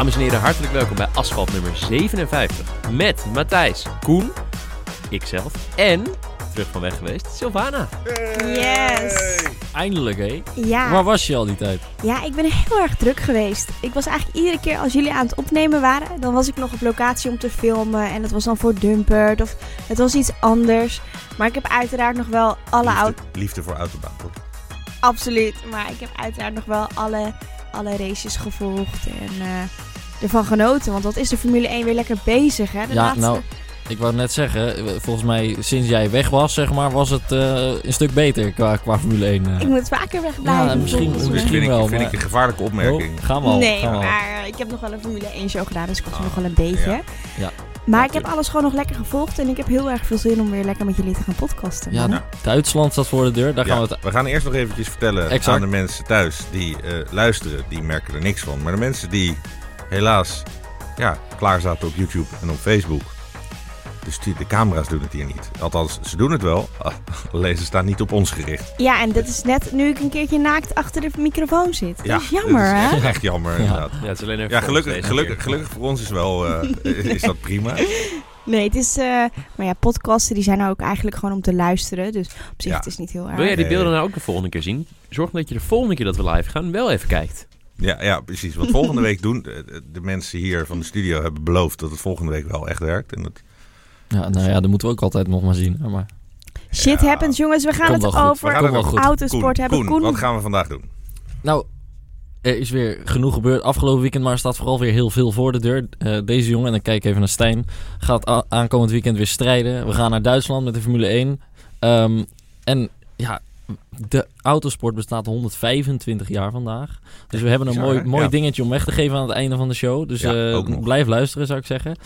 Dames en heren, hartelijk welkom bij Asfalt nummer 57. Met Matthijs, Koen, ikzelf en, terug van weg geweest, Sylvana. Yes. Eindelijk, hé. Ja. Waar was je al die tijd? ja, ik ben heel erg druk geweest. Ik was eigenlijk iedere keer als jullie aan het opnemen waren, dan was ik nog op locatie om te filmen. En dat was dan voor Dumpert of het was iets anders. Maar ik heb uiteraard nog wel alle Liefde, auto's. liefde voor autobaan, toch? Absoluut. Maar ik heb uiteraard nog wel alle, alle races gevolgd en eh, ervan genoten. Want wat is de Formule 1 weer lekker bezig, hè? De Ja, laatste... nou, ik wou net zeggen, eh, volgens mij sinds jij weg was, zeg maar, was het eh, een stuk beter qua, qua Formule 1. eh. Ik moet vaker wegblijven. Ja, misschien- misschien- vind ik, wel, vind ik een gevaarlijke opmerking. Oh, gaan we al. Nee, gaan we al. maar ik heb nog wel een Formule 1 show gedaan, dus ik was er Ah, nog wel een beetje. ja. Ja. Maar ik heb alles gewoon nog lekker gevolgd en ik heb heel erg veel zin om weer lekker met jullie te gaan podcasten. Ja. Duitsland staat voor de deur, daar Ja, gaan we het... we gaan eerst nog eventjes vertellen Exact. aan de mensen thuis die eh, luisteren, die merken er niks van. Maar de mensen die helaas ja, klaar zaten op YouTube en op Facebook. Dus die, de camera's doen het hier niet. Althans, ze doen het wel, alleen ze staan niet op ons gericht. Ja, en dat is net nu ik een keertje naakt achter de microfoon zit. Ja, dat is jammer, dat is hè? echt, echt jammer Ja. inderdaad. Ja, het is alleen even Ja, gelukkig, gelukkig, gelukkig voor ons is, wel, eh, is dat prima. Nee, het is... eh, maar ja, podcasten die zijn nou ook eigenlijk gewoon om te luisteren. Dus op zich Ja. het is niet heel erg. Wil jij die beelden nou ook de volgende keer zien? Zorg dat je de volgende keer dat we live gaan wel even kijkt. Ja, ja, precies. Wat volgende week doen, de, de mensen hier van de studio hebben beloofd dat het volgende week wel echt werkt. En dat, Ja, nou ja, dat moeten we ook altijd nog maar zien. Maar Shit Ja. happens, jongens. We gaan Komt het over gaan het autosport hebben. Koen, Koen, wat gaan we vandaag doen? Nou, er is weer genoeg gebeurd afgelopen weekend, maar er staat vooral weer heel veel voor de deur. Eh, deze jongen, en dan kijk ik even naar Stijn, gaat aankomend weekend weer strijden. We gaan naar Duitsland met de Formule 1. Ehm, en ja, de autosport bestaat 125 jaar vandaag. Dus we hebben een bizar, mooi, hè? mooi Ja. dingetje om weg te geven aan het einde van de show. Dus Ja, eh, ook nog. blijf luisteren, zou ik zeggen.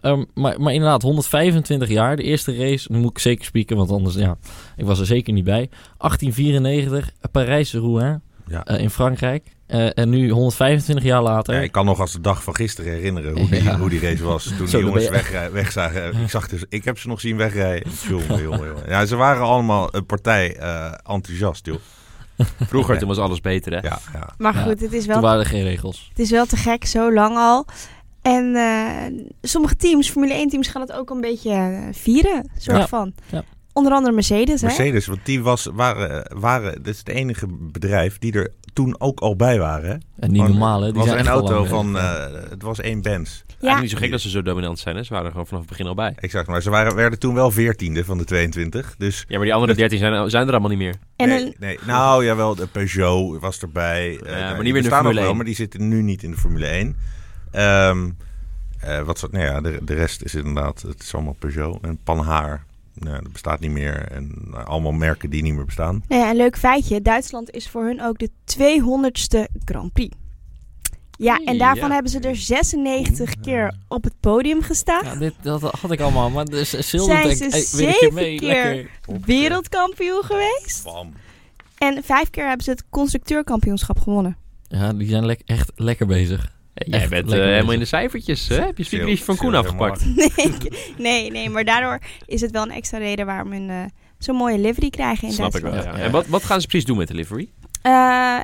Ehm, maar, maar inderdaad, 125 jaar. De eerste race, nu moet ik zeker spieken, want anders, ja, ik was er zeker niet bij. 1894, Parijs-Rouen Ja. eh, in Frankrijk. Eh, en nu 125 jaar later. Ja, ik kan nog als de dag van gisteren herinneren hoe die, Ja. hoe die race was. Toen Zo, die jongens wegrij- wegzagen. Ik, zag dus, ik heb ze nog zien wegrijden. Jongen, jongen, jongen. Ja, ze waren allemaal een partij eh, enthousiast, joh. Vroeger Ja. toen was alles beter, hè? Ja, ja. Maar goed, het is, Toen wel, waren er geen regels. het is wel te gek, zo lang al. En eh, sommige teams, Formule 1 teams, gaan het ook een beetje vieren. Soort Ja. van. Ja. Onder andere Mercedes, hè? Mercedes, want die was, waren, waren, dit is het enige bedrijf die er toen ook al bij waren. Hè? En niet Want normaal, hè? Het Die was zijn een auto lang van, eh, het was één Benz. Eigenlijk niet zo gek dat ze zo dominant zijn, hè? Ze waren er gewoon vanaf het begin al bij. Exact, maar ze waren, werden toen wel veertiende van de 22. Dus Ja, maar die andere 13 zijn, zijn er allemaal niet meer. En nee, een, nee, nou jawel, de Peugeot was erbij. Eh, maar niet die meer in de Formule wel, 1. maar die zitten nu niet in de Formule 1. Ehm, eh, wat, zo- nou ja, de, de rest is inderdaad, het is allemaal Peugeot. En Panhaar, nou, dat bestaat niet meer. En nou, allemaal merken die niet meer bestaan. nou ja, een leuk feitje. Duitsland is voor hun ook de 200ste Grand Prix. Ja, en daarvan Ja. hebben ze er 96 keer op het podium gestaan. Ja, dit, dat had ik allemaal. Maar dus, Silver Zijn denk, ze hey, wil ik zeven je mee? keer Lekker. Wereldkampioen geweest. Bam. En vijf keer hebben ze het constructeurkampioenschap gewonnen. Ja, die zijn echt lekker bezig. Ja, jij Echt bent eh, helemaal bezig. in de cijfertjes, hè? Heb je spiekbriefje van Koen afgepakt? Nee, ik- nee, nee, maar daardoor is het wel een extra reden waarom hun eh, zo'n mooie livery krijgen in Snap ik Duitsland. wel, ja. Ja. En wat, wat gaan ze precies doen met de livery? Eh,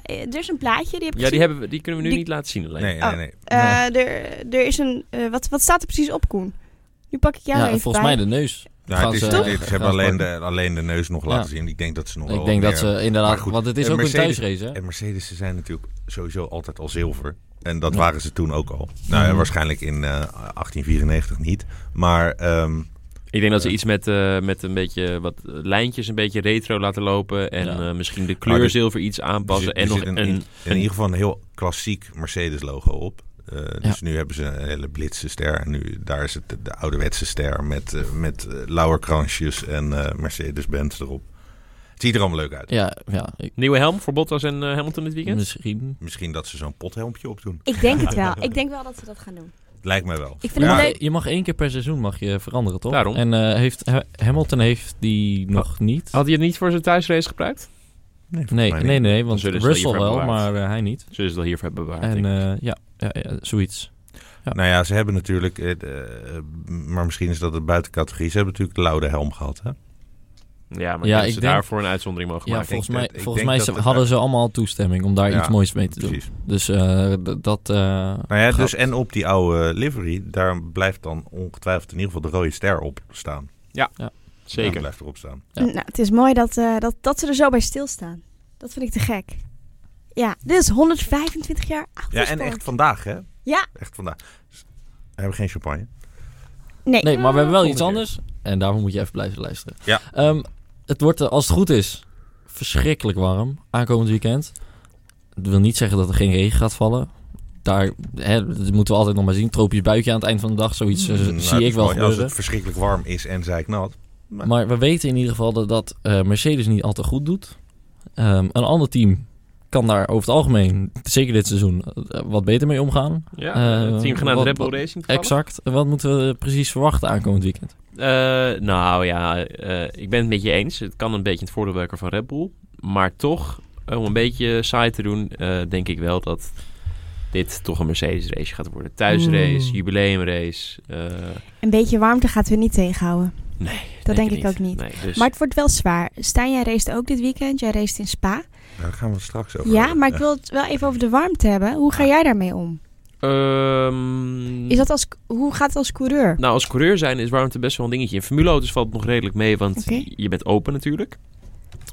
er is een plaatje, die heb ik Ja, die, hebben we, die kunnen we nu Die- niet laten zien alleen. Nee, nee, Oh. nee. Eh, er, er is een... eh, wat, wat staat er precies op, Koen? Nu pak ik jou Ja, even volgens bij. mij de neus. Ja, het is, ze- ze hebben alleen de, alleen de neus nog Ja. laten zien. Ik denk dat ze nog wel Ik denk dat ze inderdaad... Goed, want het is eh, ook Mercedes- een thuisrace, hè? En Mercedes ze zijn natuurlijk sowieso altijd al zilver. En dat Ja. waren ze toen ook al. Nou ja, waarschijnlijk in eh, 1894 niet. Maar ehm, Ik denk dat ze iets met, eh, met een beetje wat lijntjes, een beetje retro laten lopen. En Ja. eh, misschien de kleur er- zilver iets er aanpassen. en nog een, in, een, in ieder geval een heel klassiek Mercedes logo op. Eh, dus nu hebben ze een hele blitse ster. En nu, daar is het de, de ouderwetse ster met, eh, met eh, lauwerkransjes en eh, Mercedes-Benz erop. Het ziet er allemaal leuk uit. Ja, ja. Nieuwe helm voor Bottas en eh, Hamilton dit weekend. misschien. Misschien dat ze zo'n pothelmpje opdoen. Ik denk het wel. Ik denk wel dat ze dat gaan doen. Lijkt mij wel. Ik vind Je het mag, leuk. je mag één keer per seizoen mag je veranderen, toch? Daarom. En eh, heeft, Ha- Hamilton heeft die nog niet. Had hij het niet voor zijn thuisrace gebruikt? Nee, Nee, nee, nee, want ze Russell wel, maar eh, hij niet. Zullen ze dat hiervoor hebben bewaard? En eh, ja, ja, ja, zoiets. Ja. Nou ja, ze hebben natuurlijk, maar misschien is dat een buitencategorie. Ze hebben natuurlijk de Laude helm gehad. Hè? Ja, maar Ja, ja, ik ze denk- daarvoor een uitzondering mogen Ja, maken. volgens denk mij, dat- ik volgens denk mij dat ze- hadden ze allemaal toestemming om daar Ja, iets moois mee te doen. Precies. Dus eh, dat... eh, Nou ja, dus en op die oude livery, daar blijft dan ongetwijfeld in ieder geval de rode ster op staan. Ja, Zeker. blijft erop staan. Ja. Nou, het is mooi dat, eh, dat, dat ze er zo bij stilstaan. Dat vind ik te gek. Ja, dit is 125 jaar Ja, en echt vandaag, hè? Ja, Echt vandaag. We hebben geen champagne. nee. Nee, maar we hebben wel iets anders. En daarvoor moet je even blijven luisteren. Ja. Ehm, het wordt, eh, als het goed is, verschrikkelijk warm aankomend weekend. Dat wil niet zeggen dat er geen regen gaat vallen. Daar hè, dat moeten we altijd nog maar zien. Tropisch buitje aan het eind van de dag. Zoiets eh, Nou, het zie is ik wel mooi Als het verschrikkelijk warm is en zijknat. Maar we weten in ieder geval dat, dat eh, Mercedes niet altijd goed doet. Ehm, een ander team kan daar over het algemeen, zeker dit seizoen, wat beter mee omgaan. Ja, Eh, het team genaamd Red Bull Racing. Exact. Wat moeten we precies verwachten aankomend weekend? Eh, nou ja, eh, ik ben het met je eens. Het kan een beetje het voordeel werken van Red Bull. Maar toch, eh, om een beetje saai te doen, eh, denk ik wel dat dit toch een Mercedes race gaat worden. Thuisrace, Oeh. jubileumrace. eh, Een beetje warmte gaat we niet tegenhouden. nee, Dat denk ik ook niet. Nee, dus, Maar het wordt wel zwaar. Stijn, jij race ook dit weekend. Jij race in Spa. Daar gaan we straks over Ja, hebben. maar ik wil het wel even over de warmte hebben. Hoe ga jij daarmee om? Ehm, Is dat als, hoe gaat het als coureur? Nou, als coureur zijn is warmte best wel een dingetje. In formuleauto's valt het nog redelijk mee, want je bent open natuurlijk.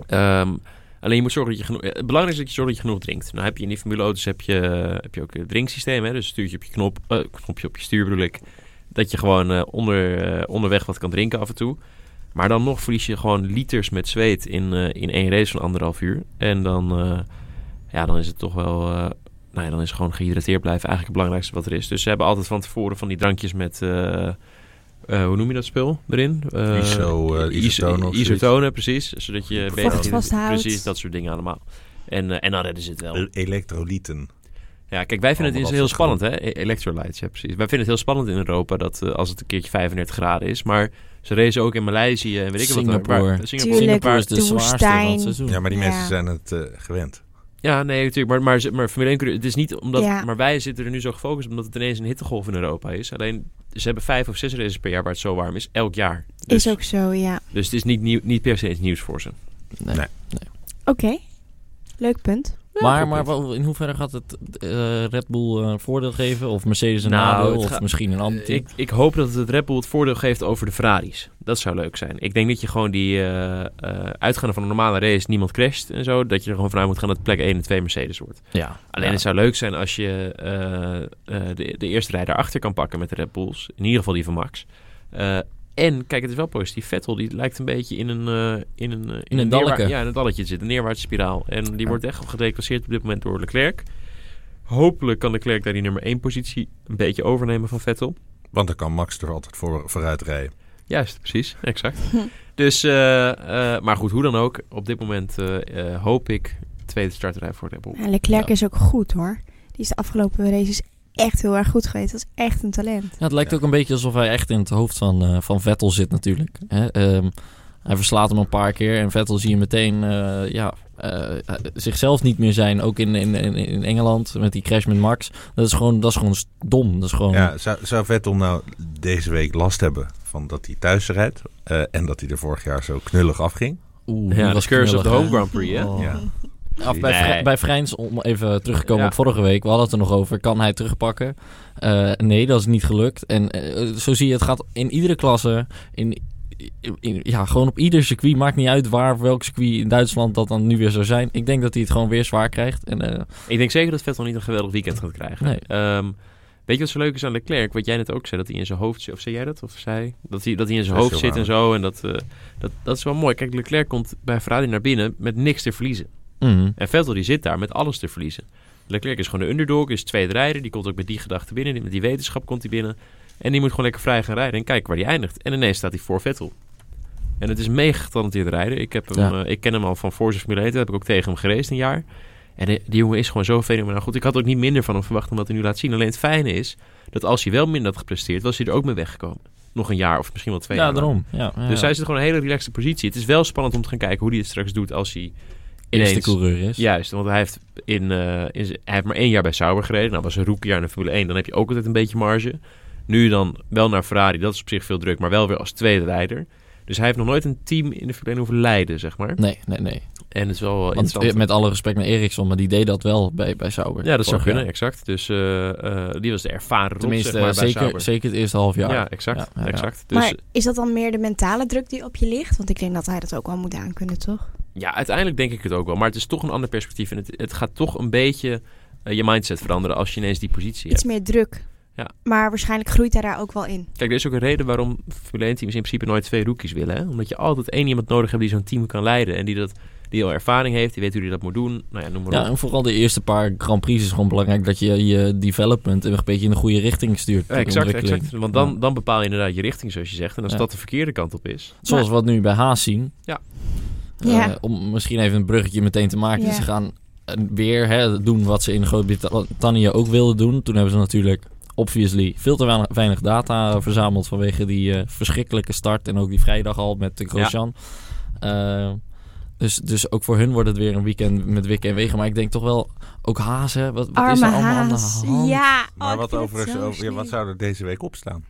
Ehm, alleen je moet zorgen dat je genoeg... eh, Het belangrijkste is dat je zorgt dat je genoeg drinkt. Nou heb je in die formuleauto's heb je, heb je ook een drinksysteem. Hè? Dus stuur je op je knop, eh, knopje op je stuur bedoel ik. Dat je gewoon eh, onder, onderweg wat kan drinken af en toe. Maar dan nog verlies je gewoon liters met zweet in, in één race van anderhalf uur. En dan, ja, dan is het toch wel... nou ja, dan is gewoon gehydrateerd blijven eigenlijk het belangrijkste wat er is. Dus ze hebben altijd van tevoren van die drankjes met... eh, eh, hoe noem je dat spul erin? Eh, Iso, is- isotonen precies. Zodat je Vocht beter... vasthoudt. Precies, dat soort dingen allemaal. En, en dan redden ze het wel. Elektrolyten. Ja, kijk, wij vinden het is Allemaal heel dat soort spannend, hè? E- Electrolytes, ja, precies. Wij vinden het heel spannend in Europa dat als het een keertje 35 graden is. Maar ze racen ook in Maleisië en weet ik wat. Singapore. Waar, Singapore. Tuurlijk. Singapore is de, de zwaarste van het seizoen. Ja, maar die Ja. mensen zijn het eh, gewend. Ja, nee, natuurlijk. Maar, maar, maar Formule 1, coureur- het is niet omdat... Ja. Maar wij zitten er nu zo gefocust omdat het ineens een hittegolf in Europa is. Alleen, ze hebben vijf of zes races per jaar waar het zo warm is. Elk jaar. Dus, Is ook zo, ja. dus het is niet, nieuw, niet per se iets nieuws voor ze. Nee. Nee. Oké. Leuk punt. Maar, maar wel- in hoeverre gaat het eh, Red Bull een voordeel geven? Of Mercedes een Nou, nadeel? Of gaat- misschien een ander team? Ik, ik hoop dat het Red Bull het voordeel geeft over de Ferraris. Dat zou leuk zijn. Ik denk dat je gewoon die, eh eh, uitgaande van een normale race, niemand crasht en zo, dat je er gewoon vanuit moet gaan dat plek 1 en 2 Mercedes wordt. ja. Alleen Ja. het zou leuk zijn als je eh, eh, de, de eerste rij daarachter kan pakken met de Red Bulls. In ieder geval die van Max. En kijk, het is wel positief. Vettel die lijkt een beetje in een, eh, in een, eh, In een dalletje. Ja, in een dalletje te zitten. Een neerwaartse spiraal. En die Ja. wordt echt gedeclasseerd op dit moment door Leclerc. Hopelijk kan Leclerc daar die nummer 1 positie een beetje overnemen van Vettel. Want dan kan Max er altijd voor, vooruit rijden. Juist, precies. Exact. dus, eh, eh, maar goed, hoe dan ook. Op dit moment hoop ik tweede starterij voor Red Bull. Ja, Leclerc Ja. is ook goed hoor. Die is de afgelopen races echt heel erg goed geweest. Dat is echt een talent. Ja, het lijkt Ja. ook een beetje alsof hij echt in het hoofd van, eh, van Vettel zit natuurlijk. Hè? Ehm, hij verslaat hem een paar keer en Vettel zie je meteen eh, ja, eh, zichzelf niet meer zijn. Ook in, in, in, in Engeland met die crash met Max. Dat is gewoon, dat is gewoon dom. Dat is gewoon... Ja, zou, zou Vettel nou deze week last hebben van dat hij thuis rijdt eh, en dat hij er vorig jaar zo knullig afging? Oeh, Ja, de was curse of the knullig, home? Grand Prix, hè? Oh. Ja. Af, bij, Nee. Bij Vrijns, om even terug te komen Ja. op vorige week, we hadden het er nog over, kan hij terugpakken? Eh, nee, dat is niet gelukt. En eh, zo zie je, het gaat in iedere klasse, in, in- ja, gewoon op ieder circuit, maakt niet uit waar, welk circuit in Duitsland dat dan nu weer zou zijn. Ik denk dat hij het gewoon weer zwaar krijgt. En, eh, Ik denk zeker dat Vettel niet een geweldig weekend gaat krijgen. Nee. Ehm, weet je wat zo leuk is aan Leclerc? Wat jij net ook zei, dat hij in zijn hoofd zit. Of zei jij dat? Of zei dat hij, dat hij in zijn hoofd zit en zo. En dat, eh, dat, dat is wel mooi. Kijk, Leclerc komt bij Ferrari naar binnen met niks te verliezen. Mhm. En Vettel die zit daar met alles te verliezen. Leclerc is gewoon de underdog, is tweede rijder. Die komt ook met die gedachte binnen. Met die wetenschap komt hij binnen. En die moet gewoon lekker vrij gaan rijden en kijken waar hij eindigt. En ineens staat hij voor Vettel. En het is mega getalenteerde rijder. Ik, heb hem, Ja. eh, ik ken hem al van Forza Formule 1. Daar heb ik ook tegen hem gereisd een jaar. En die, die jongen is gewoon zo fenomenaal goed. Ik had ook niet minder van hem verwacht dan wat hij nu laat zien. Alleen het fijne is dat als hij wel minder had gepresteerd, was hij er ook mee weggekomen. Nog een jaar of misschien wel twee Ja, jaar. daarom. Ja, ja, Dus hij zit gewoon in een hele relaxte positie. Het is wel spannend om te gaan kijken hoe hij het straks doet als hij eerste ineens... coureur is. Juist, want hij heeft, in, eh, in hij heeft maar één jaar bij Sauber gereden. Nou, was een rookiejaar in de Formule 1. Dan heb je ook altijd een beetje marge. Nu dan wel naar Ferrari. Dat is op zich veel druk, maar wel weer als tweede rijder. Dus hij heeft nog nooit een team in de Formule 1 hoeven leiden, zeg maar. Nee, nee, nee. En het is wel Want interessant. eh, met alle respect naar Ericsson, maar die deed dat wel bij, bij Sauber. ja, dat zou kunnen, jaar. exact. Dus eh, eh, die was de ervaren rot, Tenminste, zeg maar, bij zeker, Sauber. zeker het eerste half jaar. Ja, exact. Ja, ja, ja. exact. Dus maar is dat dan meer de mentale druk die op je ligt? Want ik denk dat hij dat ook wel moet aankunnen, toch? Ja, uiteindelijk denk ik het ook wel. Maar het is toch een ander perspectief. En het, het gaat toch een beetje eh, je mindset veranderen als je ineens die positie hebt. Iets meer druk. Ja. Maar waarschijnlijk groeit hij daar ook wel in. Kijk, er is ook een reden waarom Formule 1 teams in principe nooit twee rookies willen. Hè? Omdat je altijd één iemand nodig hebt die zo'n team kan leiden. En die, dat, die al ervaring heeft, die weet hoe hij dat moet doen. Nou ja, noem maar Ja, op. en vooral de eerste paar Grand Prix is gewoon belangrijk dat je je development een beetje in de goede richting stuurt. Ja, exact, exact. Want dan, Ja. dan bepaal je inderdaad je richting, zoals je zegt. En als Ja. dat de verkeerde kant op is... Zoals we wat nu bij Haas zien. Ja. Eh, Ja. om misschien even een bruggetje meteen te maken. Ja. Ze gaan eh, weer hè, doen wat ze in Groot-Brittannië ook wilden doen. Toen hebben ze natuurlijk obviously veel te weinig, weinig data verzameld vanwege die eh, verschrikkelijke start. En ook die vrijdag al met de Grosjean. Eh, dus, dus ook voor hun wordt het weer een weekend met wikken en wegen. Maar ik denk toch wel, ook hè. Wat, wat is er allemaal Haas. aan de hand? Ja, Maar oh, wat, vind over, het zo over- ja, wat zou er deze week opstaan?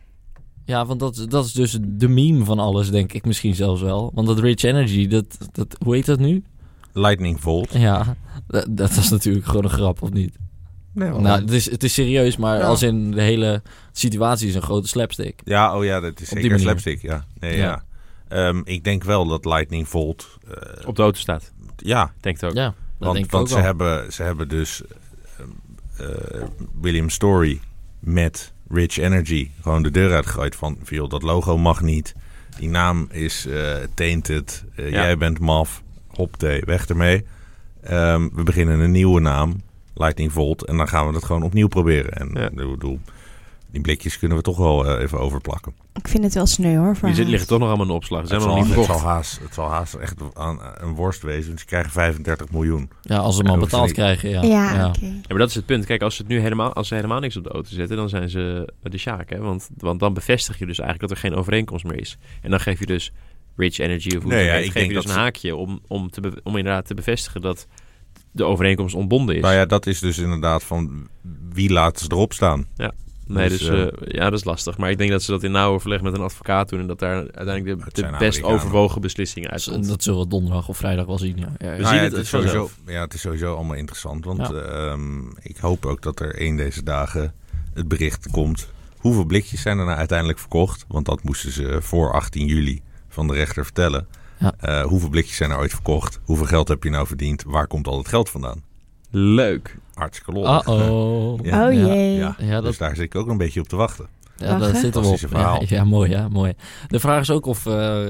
Ja, want dat, dat is dus de meme van alles, denk ik misschien zelfs wel. Want dat Rich Energy, dat, dat, hoe heet dat nu? Lightning Volt. Ja, dat, dat is natuurlijk gewoon een grap, of niet? Nee? Nou, het is, het is serieus, maar Ja. als in de hele situatie is een grote slapstick. Ja, oh ja, dat is zeker slapstick, ja. Nee, Ja. ja. Ehm, ik denk wel dat Lightning Volt... eh, Op de auto staat. ja, Denk het ook. Ja, dat want, denk ik want ook ze, wel. hebben, ze hebben dus ehm, eh, William Story met Rich Energy gewoon de deur uitgegooid van... Dat logo mag niet. Die naam is eh tainted. Eh, Ja. Jij bent maf. Hopte, weg ermee. Ehm, we beginnen een nieuwe naam. Lightning Volt. En dan gaan we het gewoon opnieuw proberen. En Ja. ik bedoel, die blikjes kunnen we toch wel eh, even overplakken. Ik vind het wel sneu hoor. Voor Die zit- liggen toch nog allemaal in de opslag. Ze Het zijn zal, niet het, zal haast, het zal haast echt aan, een worst wezen. Ze krijgen 35 miljoen. Ja, als ze hem Ja, al betaald krijgen, ja. Ja, ja. oké. Ja, maar dat is het punt. Kijk, als ze, het nu helemaal, als ze helemaal niks op de auto zetten, dan zijn ze de Sjaak. Hè? Want, want dan bevestig je dus eigenlijk dat er geen overeenkomst meer is. En dan geef je dus Rich Energy of hoe Nee, het ja, heet, ik geef je dus dat een haakje om, om, te be- om inderdaad te bevestigen dat de overeenkomst ontbonden is. Nou ja, dat is dus inderdaad van wie laat ze erop staan. Nee, dus, dus, eh, eh, ja, dat is lastig. Maar ik denk dat ze dat in nauw overleg met een advocaat doen en dat daar uiteindelijk de, best overwogen beslissing Dus, uitkomt. dat zullen we donderdag of vrijdag wel zien, ja. ja, ja. We Nou zien ja, het het is sowieso, ja, het is sowieso allemaal interessant. Want Ja. ehm, ik hoop ook dat er een deze dagen het bericht komt. Hoeveel blikjes zijn er nou uiteindelijk verkocht? Want dat moesten ze voor 18 juli van de rechter vertellen. Ja. Eh, hoeveel blikjes zijn er ooit verkocht? Hoeveel geld heb je nou verdiend? Waar komt al het geld vandaan? Leuk. Hartstikke. Ja. Oh Ja. jee. Ja, Ja, dat, dus daar zit ik ook een beetje op te wachten. ja, dat zit er op. Verhaal. Ja, ja, mooi, ja, mooi. De vraag is ook of eh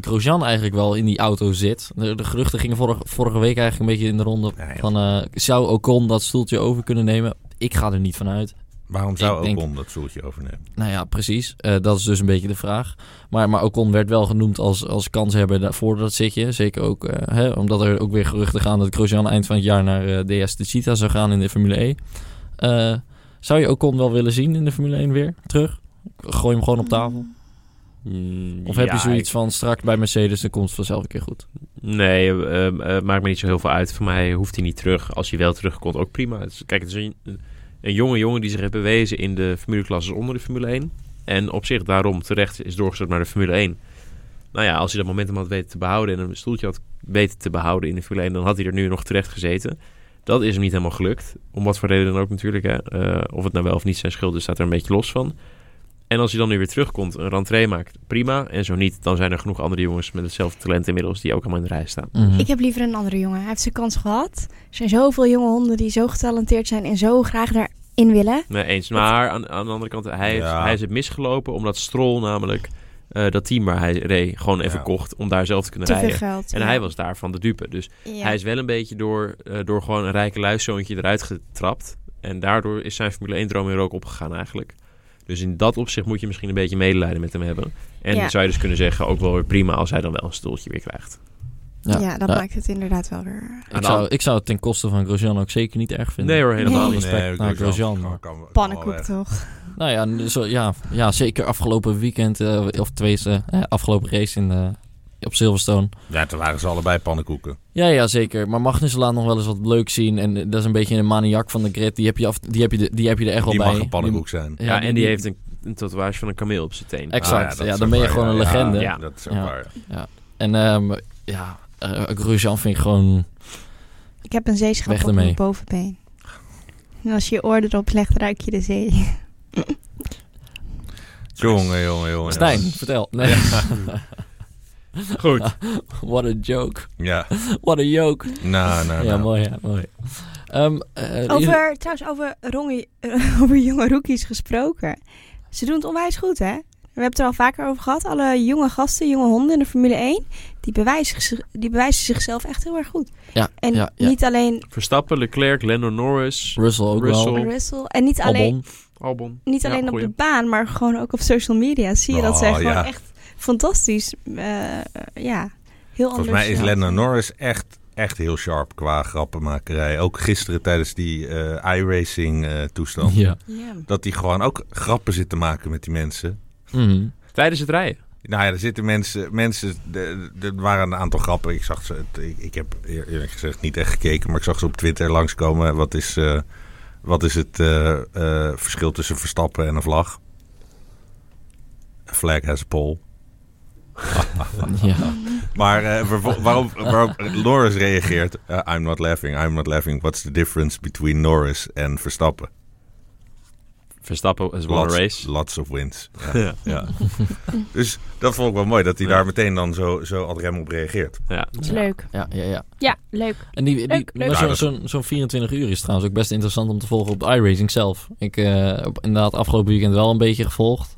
Grosjean eigenlijk wel in die auto zit. De, de geruchten gingen vorige, vorige week eigenlijk een beetje in de ronde Ja, ja. van... eh, zou Ocon dat stoeltje over kunnen nemen? Ik ga er niet van uit. Waarom zou Ik denk- Ocon dat stoeltje overnemen? Nou ja, precies. Eh, dat is dus een beetje de vraag. Maar, maar Ocon werd wel genoemd als, als kanshebber voor dat zitje. Zeker ook eh, hè, omdat er ook weer geruchten gaan dat Grosjean eind van het jaar naar eh, DS de Cheetah zou gaan in de Formule E. Eh, zou je Ocon wel willen zien in de Formule 1 weer terug? Gooi hem gewoon op tafel. Mm, Of heb ja, je zoiets ik- van straks bij Mercedes, dan komt het vanzelf een keer goed. Nee, eh, eh, maakt me niet zo heel veel uit. Voor mij hoeft hij niet terug. Als hij wel terugkomt, ook prima. Is- kijk, het is een, een jonge jongen die zich heeft bewezen in de formuleklasses onder de Formule 1. En op zich daarom terecht is doorgezet naar de Formule 1. Nou ja, als hij dat momentum had weten te behouden en een stoeltje had weten te behouden in de Formule 1, dan had hij er nu nog terecht gezeten. Dat is hem niet helemaal gelukt. Om wat voor reden dan ook natuurlijk. Hè. Eh, of het nou wel of niet zijn schuld is, staat er een beetje los van. En als hij dan nu weer terugkomt, een rentree maakt, prima. En zo niet, dan zijn er genoeg andere jongens met hetzelfde talent inmiddels die ook allemaal in de rij staan. Mhm. Ik heb liever een andere jongen. Hij heeft zijn kans gehad. Er zijn zoveel jonge honden die zo getalenteerd zijn en zo graag daarin willen. Nee, eens. Maar aan, aan de andere kant, hij, heeft, Ja. hij is het misgelopen omdat Stroll namelijk eh, dat team waar hij reed gewoon even Ja. kocht om daar zelf te kunnen Te veel rijden. geld. En ja. hij was daarvan de dupe. Dus Ja. hij is wel een beetje door, eh, door gewoon een rijke luiszoontje eruit getrapt. En daardoor is zijn Formule 1 droom weer ook opgegaan eigenlijk. Dus in dat opzicht moet je misschien een beetje medelijden met hem hebben. En Ja. zou je dus kunnen zeggen, ook wel weer prima als hij dan wel een stoeltje weer krijgt. Ja, dat Ja. maakt het inderdaad wel weer... Ik, de zou, ik zou het ten koste van Grosjean ook zeker niet erg vinden. Nee hoor, helemaal Nee. niet. Grosjean, maar- kan- kan wel Pannenkoek toch? Nou ja, zo, ja, ja, zeker afgelopen weekend, eh, of tenminste, eh, afgelopen race in, eh, op Silverstone. Ja, toen waren ze allebei pannenkoeken. Ja, ja, zeker. Maar Magnussen laat nog wel eens wat leuk zien. En dat is een beetje een maniak van de grid. Die heb je, af, die heb je, de- die heb je er echt Die wel mag bij. een pannenkoek zijn. Ja, en die heeft een een tatoeage van een kameel op zijn teen. Exact. Ah, ja, dan ben je gewoon een ja. legende. Ja. Dat is ook Ja. waar. En ehm, ja, uh, Grosjean vind ik gewoon... Ik heb een zeeschap op mijn bovenbeen. En als je je oor erop legt, ruik je de zee. Jongen, jongen, jongen. Stijn, vertel. Nee. Goed. What a joke. Ja, What a joke. nou, nou, Ja, nou. mooi, ja, mooi. Ehm, eh, Over, trouwens, over, ronge, over jonge rookies gesproken. Ze doen het onwijs goed, hè? We hebben het er al vaker over gehad. Alle jonge gasten, jonge honden in de Formule 1, die bewijzen, zich- die bewijzen zichzelf echt heel erg goed. Ja, En ja, ja. niet alleen Verstappen, Leclerc, Lando Norris, Russell ook Russell. wel. Russell en niet alleen, Albon. Albon. niet Ja, alleen op de baan, maar gewoon ook op social media. Zie je dat zij Oh, gewoon ja. echt fantastisch, eh, ja, heel anders. Volgens mij is. Lando Norris echt, echt heel sharp qua grappenmakerij. Ook gisteren tijdens die eh iRacing eh, toestand. Ja. Ja. Dat hij gewoon ook grappen zit te maken met die mensen. Mhm. Tijdens het rijden. Nou ja, er zitten mensen, mensen er waren een aantal grappen. Ik zag ze, ik, ik heb eer- eerlijk gezegd niet echt gekeken, maar ik zag ze op Twitter langskomen. Wat is, eh, wat is het eh, eh, verschil tussen Verstappen en een vlag? A flag has a pole. ja. Maar eh, vervol- waarop, waarop Norris reageert, eh, I'm not laughing, I'm not laughing. What's the difference between Norris en Verstappen? Verstappen a Lots, race. lots of wins. Ja, Ja. ja. Dus dat vond ik wel mooi, dat hij Ja. daar meteen dan zo, zo ad rem op reageert. Ja. Dat is leuk. Ja, ja, ja. Ja, leuk. En die, die, Leuk, leuk. zo'n zo'n zo'n 24 uur is trouwens ook best interessant om te volgen op de iRacing zelf. Ik heb inderdaad afgelopen weekend wel een beetje gevolgd.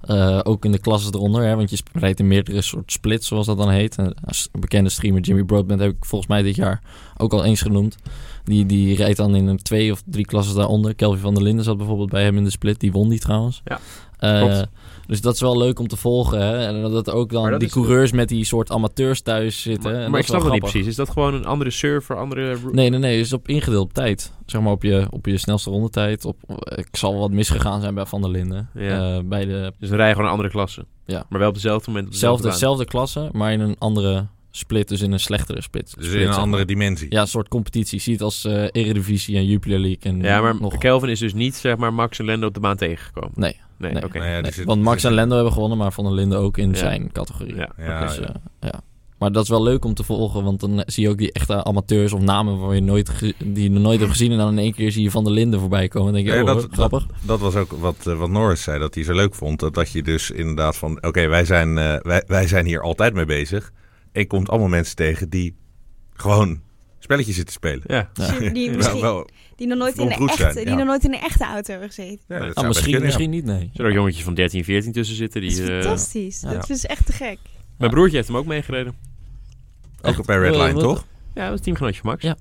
Eh, ook in de klassen eronder, hè, want je sp- rijdt in meerdere soort splits, zoals dat dan heet. En als bekende streamer Jimmy Broadbent heb ik volgens mij dit jaar ook al eens genoemd. Die, die rijdt dan in een twee of drie klassen daaronder. Kelvin van der Linden zat bijvoorbeeld bij hem in de split. Die won die trouwens. Ja, Eh. Dus dat is wel leuk om te volgen. Hè? En dat ook dan die coureurs met die soort amateurs thuis zitten. Maar, maar ik snap het niet precies. Is dat gewoon een andere server, andere... Nee, nee, nee. Het is op ingedeeld op tijd. Zeg maar op je, op je snelste rondetijd. Op, ik zal wat misgegaan zijn bij Van der Linden. Ja. Eh, bij de Dus dan rij je gewoon een andere klasse. Ja. Maar wel op dezelfde moment op dezelfde zelfde, zelfde klasse, maar in een andere split. Dus in een slechtere split. Dus split, in een andere maar. dimensie. Ja, een soort competitie. Zie het als eh Eredivisie en Jupiler League. En. Ja, maar nog... Kelvin is dus niet, zeg maar, Max en Lando op de baan tegengekomen. Nee. Nee, Nee. oké. Nou ja, die Nee, zit- want Max zit- en Lendo hebben gewonnen, maar Van der Linden ook in Ja. zijn categorie. Ja. Ja, dus, ja. eh, ja. Maar dat is wel leuk om te volgen, want dan zie je ook die echte amateurs of namen waar je nooit die je nog nooit hebt gezien. En dan in één keer zie je Van der Linden voorbij komen. Dan denk je, oh, dat, grappig. dat, dat was ook wat, eh, wat Norris zei, dat hij zo leuk vond. Dat, dat je dus inderdaad van, oké, wij, zijn, eh, wij, wij zijn hier altijd mee bezig. Je komt allemaal mensen tegen die gewoon spelletjes zitten spelen. Ja. Ja. Die, die, Wel- misschien, wel- die, nog nooit in de echte, zijn, die nog nooit in een echte auto hebben gezeten. ja, dat misschien, kunnen, ja. misschien niet, nee. Er ook jongetjes van 13, 14 tussen zitten. Dat is Die, eh, fantastisch. ja. Dat is echt te gek. mijn broertje heeft hem ook meegereden. Ook bij Redline, Eh, toch? Ja, dat was teamgenootje van Max. Ja.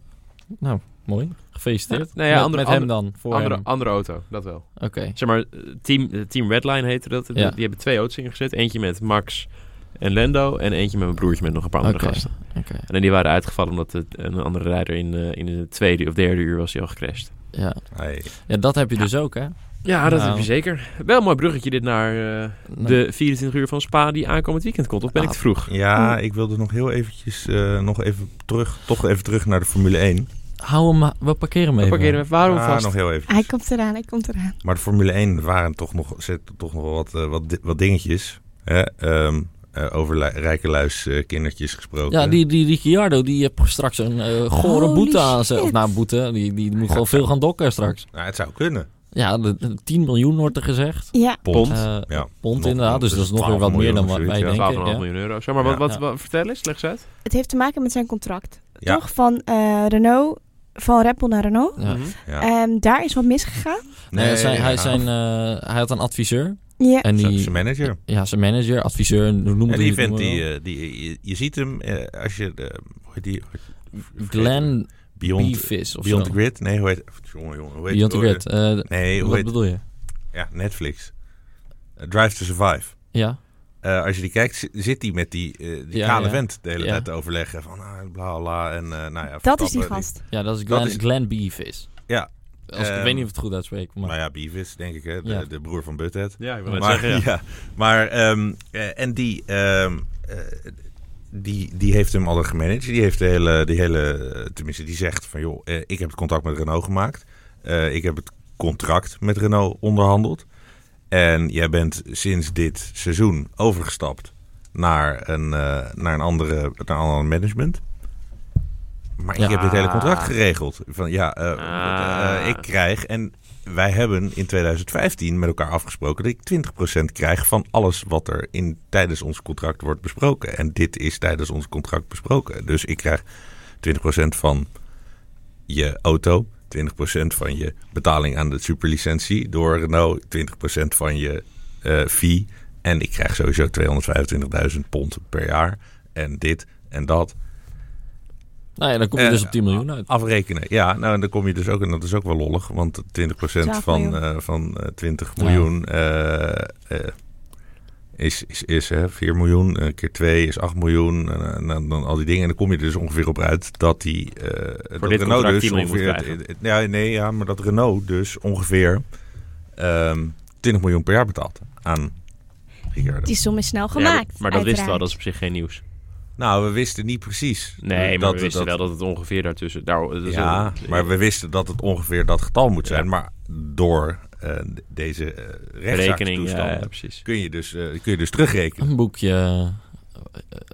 Nou, mooi. Gefeliciteerd. Ja, nou ja, met, andere- met hem andere- dan, voor Andere, hem. andere auto, dat wel. Oké. Zeg maar, eh, team, team Redline heette dat. Ja. Die hebben twee auto's ingezet. Eentje met Max en Lando. En eentje met mijn broertje met nog een paar andere gasten. Oké. En die waren uitgevallen omdat het, een andere rijder in, eh, in de tweede of derde uur was hij al gecrashed. Ja. Hey. ja, dat heb je dus ook, hè? Ja, dat Nou. heb je zeker. Wel een mooi bruggetje dit naar eh, Nou, de 24 uur van Spa die aankomend weekend komt. Of ben ik te vroeg? Ja, ik wilde nog heel eventjes, eh, nog even terug, toch even terug naar de Formule 1. Hou hem, we parkeren hem We even. parkeren hem waarom Ah, vast. nog heel even. Hij komt eraan, hij komt eraan. Maar de Formule 1 waren toch nog, zitten toch nog wel wat, wat, wat dingetjes. Hè? Ehm, eh, over rijke luis eh, kindertjes gesproken. Ja, die, die Ricciardo, die heeft straks een eh gore Holy boete aan zijn... Of nou, boete, die, die moet gewoon veel gaan dokken straks. Nou, het zou kunnen. Ja, de, de 10 miljoen wordt er gezegd. Ja, Pond. Ja. pond Nog- inderdaad, dus dus dat is nog weer 12 wat meer dan wat wij denken. 12,5 Ja. miljoen euro. Zeg maar, wat, Ja. wat, wat- vertel eens, leg eens uit. het heeft te maken met zijn contract. Ja. Toch? Van eh, Renault, van Red Bull naar Renault. Ja. Mhm. Ja. Ehm, daar is wat misgegaan. Nee, zijn, hij, zijn, eh, hij had een adviseur. Ja, En Zijn- die, zijn manager. ja, zijn manager, adviseur, hoe noemen En die die? vent, die, eh, die, je, je ziet hem eh, als je... de hoe heet die? Glenn Beyond, Beefis of Beyond zo. the Grid? Nee, hoe heet... Jongen, jongen. Hoe heet Beyond the Grid. Eh, Nee, hoe wat heet... bedoel je? Ja, Netflix. Drive to Survive. Ja. Eh, als je die kijkt, zi- zit hij met die, eh, die Ja, kale ja. vent de hele Ja. tijd te overleggen. Van ah, bla bla. En, eh, nou ja, dat is die gast. ja, dat is Dat Glenn, is- Glenn Beefis. Ja. Als, ik Ehm, weet niet of ik het goed uitspreek. Maar, Nou ja, Beavis, denk ik. Hè? De, Ja. de broer van Butthead. Ja, ik wil Maar, zeggen, ja. ja. maar ehm, eh, en die, ehm, eh, die, die heeft hem al gemanaged. Die heeft de hele, die hele, tenminste, die zegt van joh, eh, ik heb het contact met Renault gemaakt. Eh, ik heb het contract met Renault onderhandeld. En jij bent sinds dit seizoen overgestapt naar een, eh, naar een, andere, naar een ander management. Maar Ja. ik heb dit hele contract geregeld. Van ja, eh, Ah. eh, ik krijg en wij hebben in 2015 met elkaar afgesproken dat ik 20% krijg van alles wat er in, tijdens ons contract wordt besproken. En dit is tijdens ons contract besproken. Dus ik krijg 20% van je auto, 20% van je betaling aan de superlicentie door Renault, 20% van je eh, fee. En ik krijg sowieso 225.000 pond per jaar. En dit en dat. Nou ja, dan kom je Eh, dus op 10 miljoen uit. Afrekenen. Ja, nou en dan kom je dus ook, en dat is ook wel lollig, want 20% 12 van, miljoen. eh, van eh, 20 Ja. miljoen eh, eh, is, is, is hè, 4 miljoen, keer 2 is 8 miljoen, en, en dan, dan al die dingen. En dan kom je er dus ongeveer op uit dat die eh dat dit Renault dus 10 miljoen moet ongeveer, ja, nee, ja, maar dat Renault dus ongeveer ehm 20 miljoen per jaar betaalt aan Ricciardo. Die som is snel Ja, maar- gemaakt. maar dat wisten we al, uiteraard. dat is op zich geen nieuws. Nou, we wisten niet precies. Nee, maar dat, we wisten dat- wel dat het ongeveer daartussen... Daar, dat ja, een- maar we wisten dat het ongeveer dat getal moet zijn. Ja. Maar door eh, deze uh, rekening, ja, ja, precies. kun, je dus, eh, kun je dus terugrekenen. Een boekje, eh,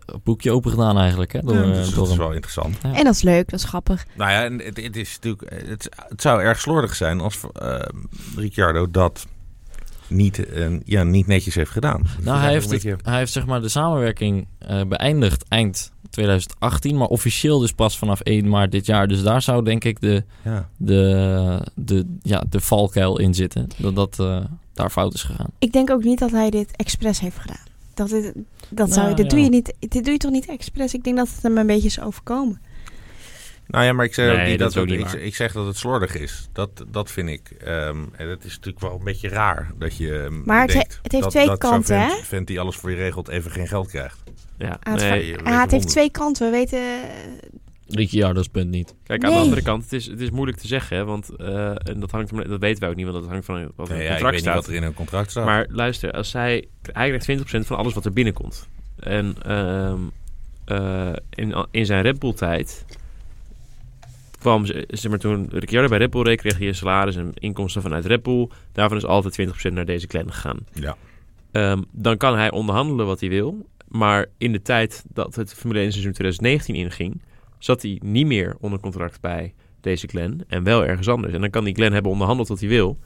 een boekje open gedaan eigenlijk, hè? Door, Ja, eh, dus door dat is hem. wel interessant. Ja. En dat is leuk, dat is grappig. Nou ja, en het, het is natuurlijk, het, het zou erg slordig zijn als eh, Ricciardo dat niet, eh, ja, niet netjes heeft gedaan. Dat Nou, is hij heeft, het, hij heeft zeg maar de samenwerking eh, beëindigd eind 2018, maar officieel dus pas vanaf 1 maart dit jaar. Dus daar zou denk ik de, ja. de, de, ja, de valkuil in zitten. Dat dat eh, daar fout is gegaan. Ik denk ook niet dat hij dit expres heeft gedaan. Dat, dit, dat, zou, Nou, dit, doe ja. je niet, dit doe je toch niet expres? Ik denk dat het hem een beetje is overkomen. Nou ja, maar ik zeg ook Nee, niet dat dat, ook niet ik, zeg dat het slordig is. Dat, dat vind ik. ehm, en het is natuurlijk wel een beetje raar dat je. ehm, Maar het he- denkt het heeft dat, twee dat kanten, vent, hè? vent die alles voor je regelt even geen geld krijgt. Ja, Ah, het, nee, je ah, het heeft twee kanten. We weten... Ricciardo's punt niet. Kijk, aan de Nee. andere kant, het is, het is moeilijk te zeggen, hè, want eh, en dat, hangt, dat weten wij ook niet, want dat hangt van wat er in Nee, het ja, ik contract weet niet staat. wat er in een contract staat. Maar luister, als hij, hij krijgt 20% van alles wat er binnenkomt. En ehm, eh, in, in zijn Red Bull tijd kwam, ze- zeg maar, toen Ricciardo bij Red Bull reed, kreeg hij een salaris en inkomsten vanuit Red Bull. Daarvan is altijd 20% naar deze clan gegaan. ja. Ehm, dan kan hij onderhandelen wat hij wil. Maar in de tijd dat het Formule 1 seizoen 2019 inging, zat hij niet meer onder contract bij deze clan en wel ergens anders. En dan kan die clan hebben onderhandeld wat hij wil,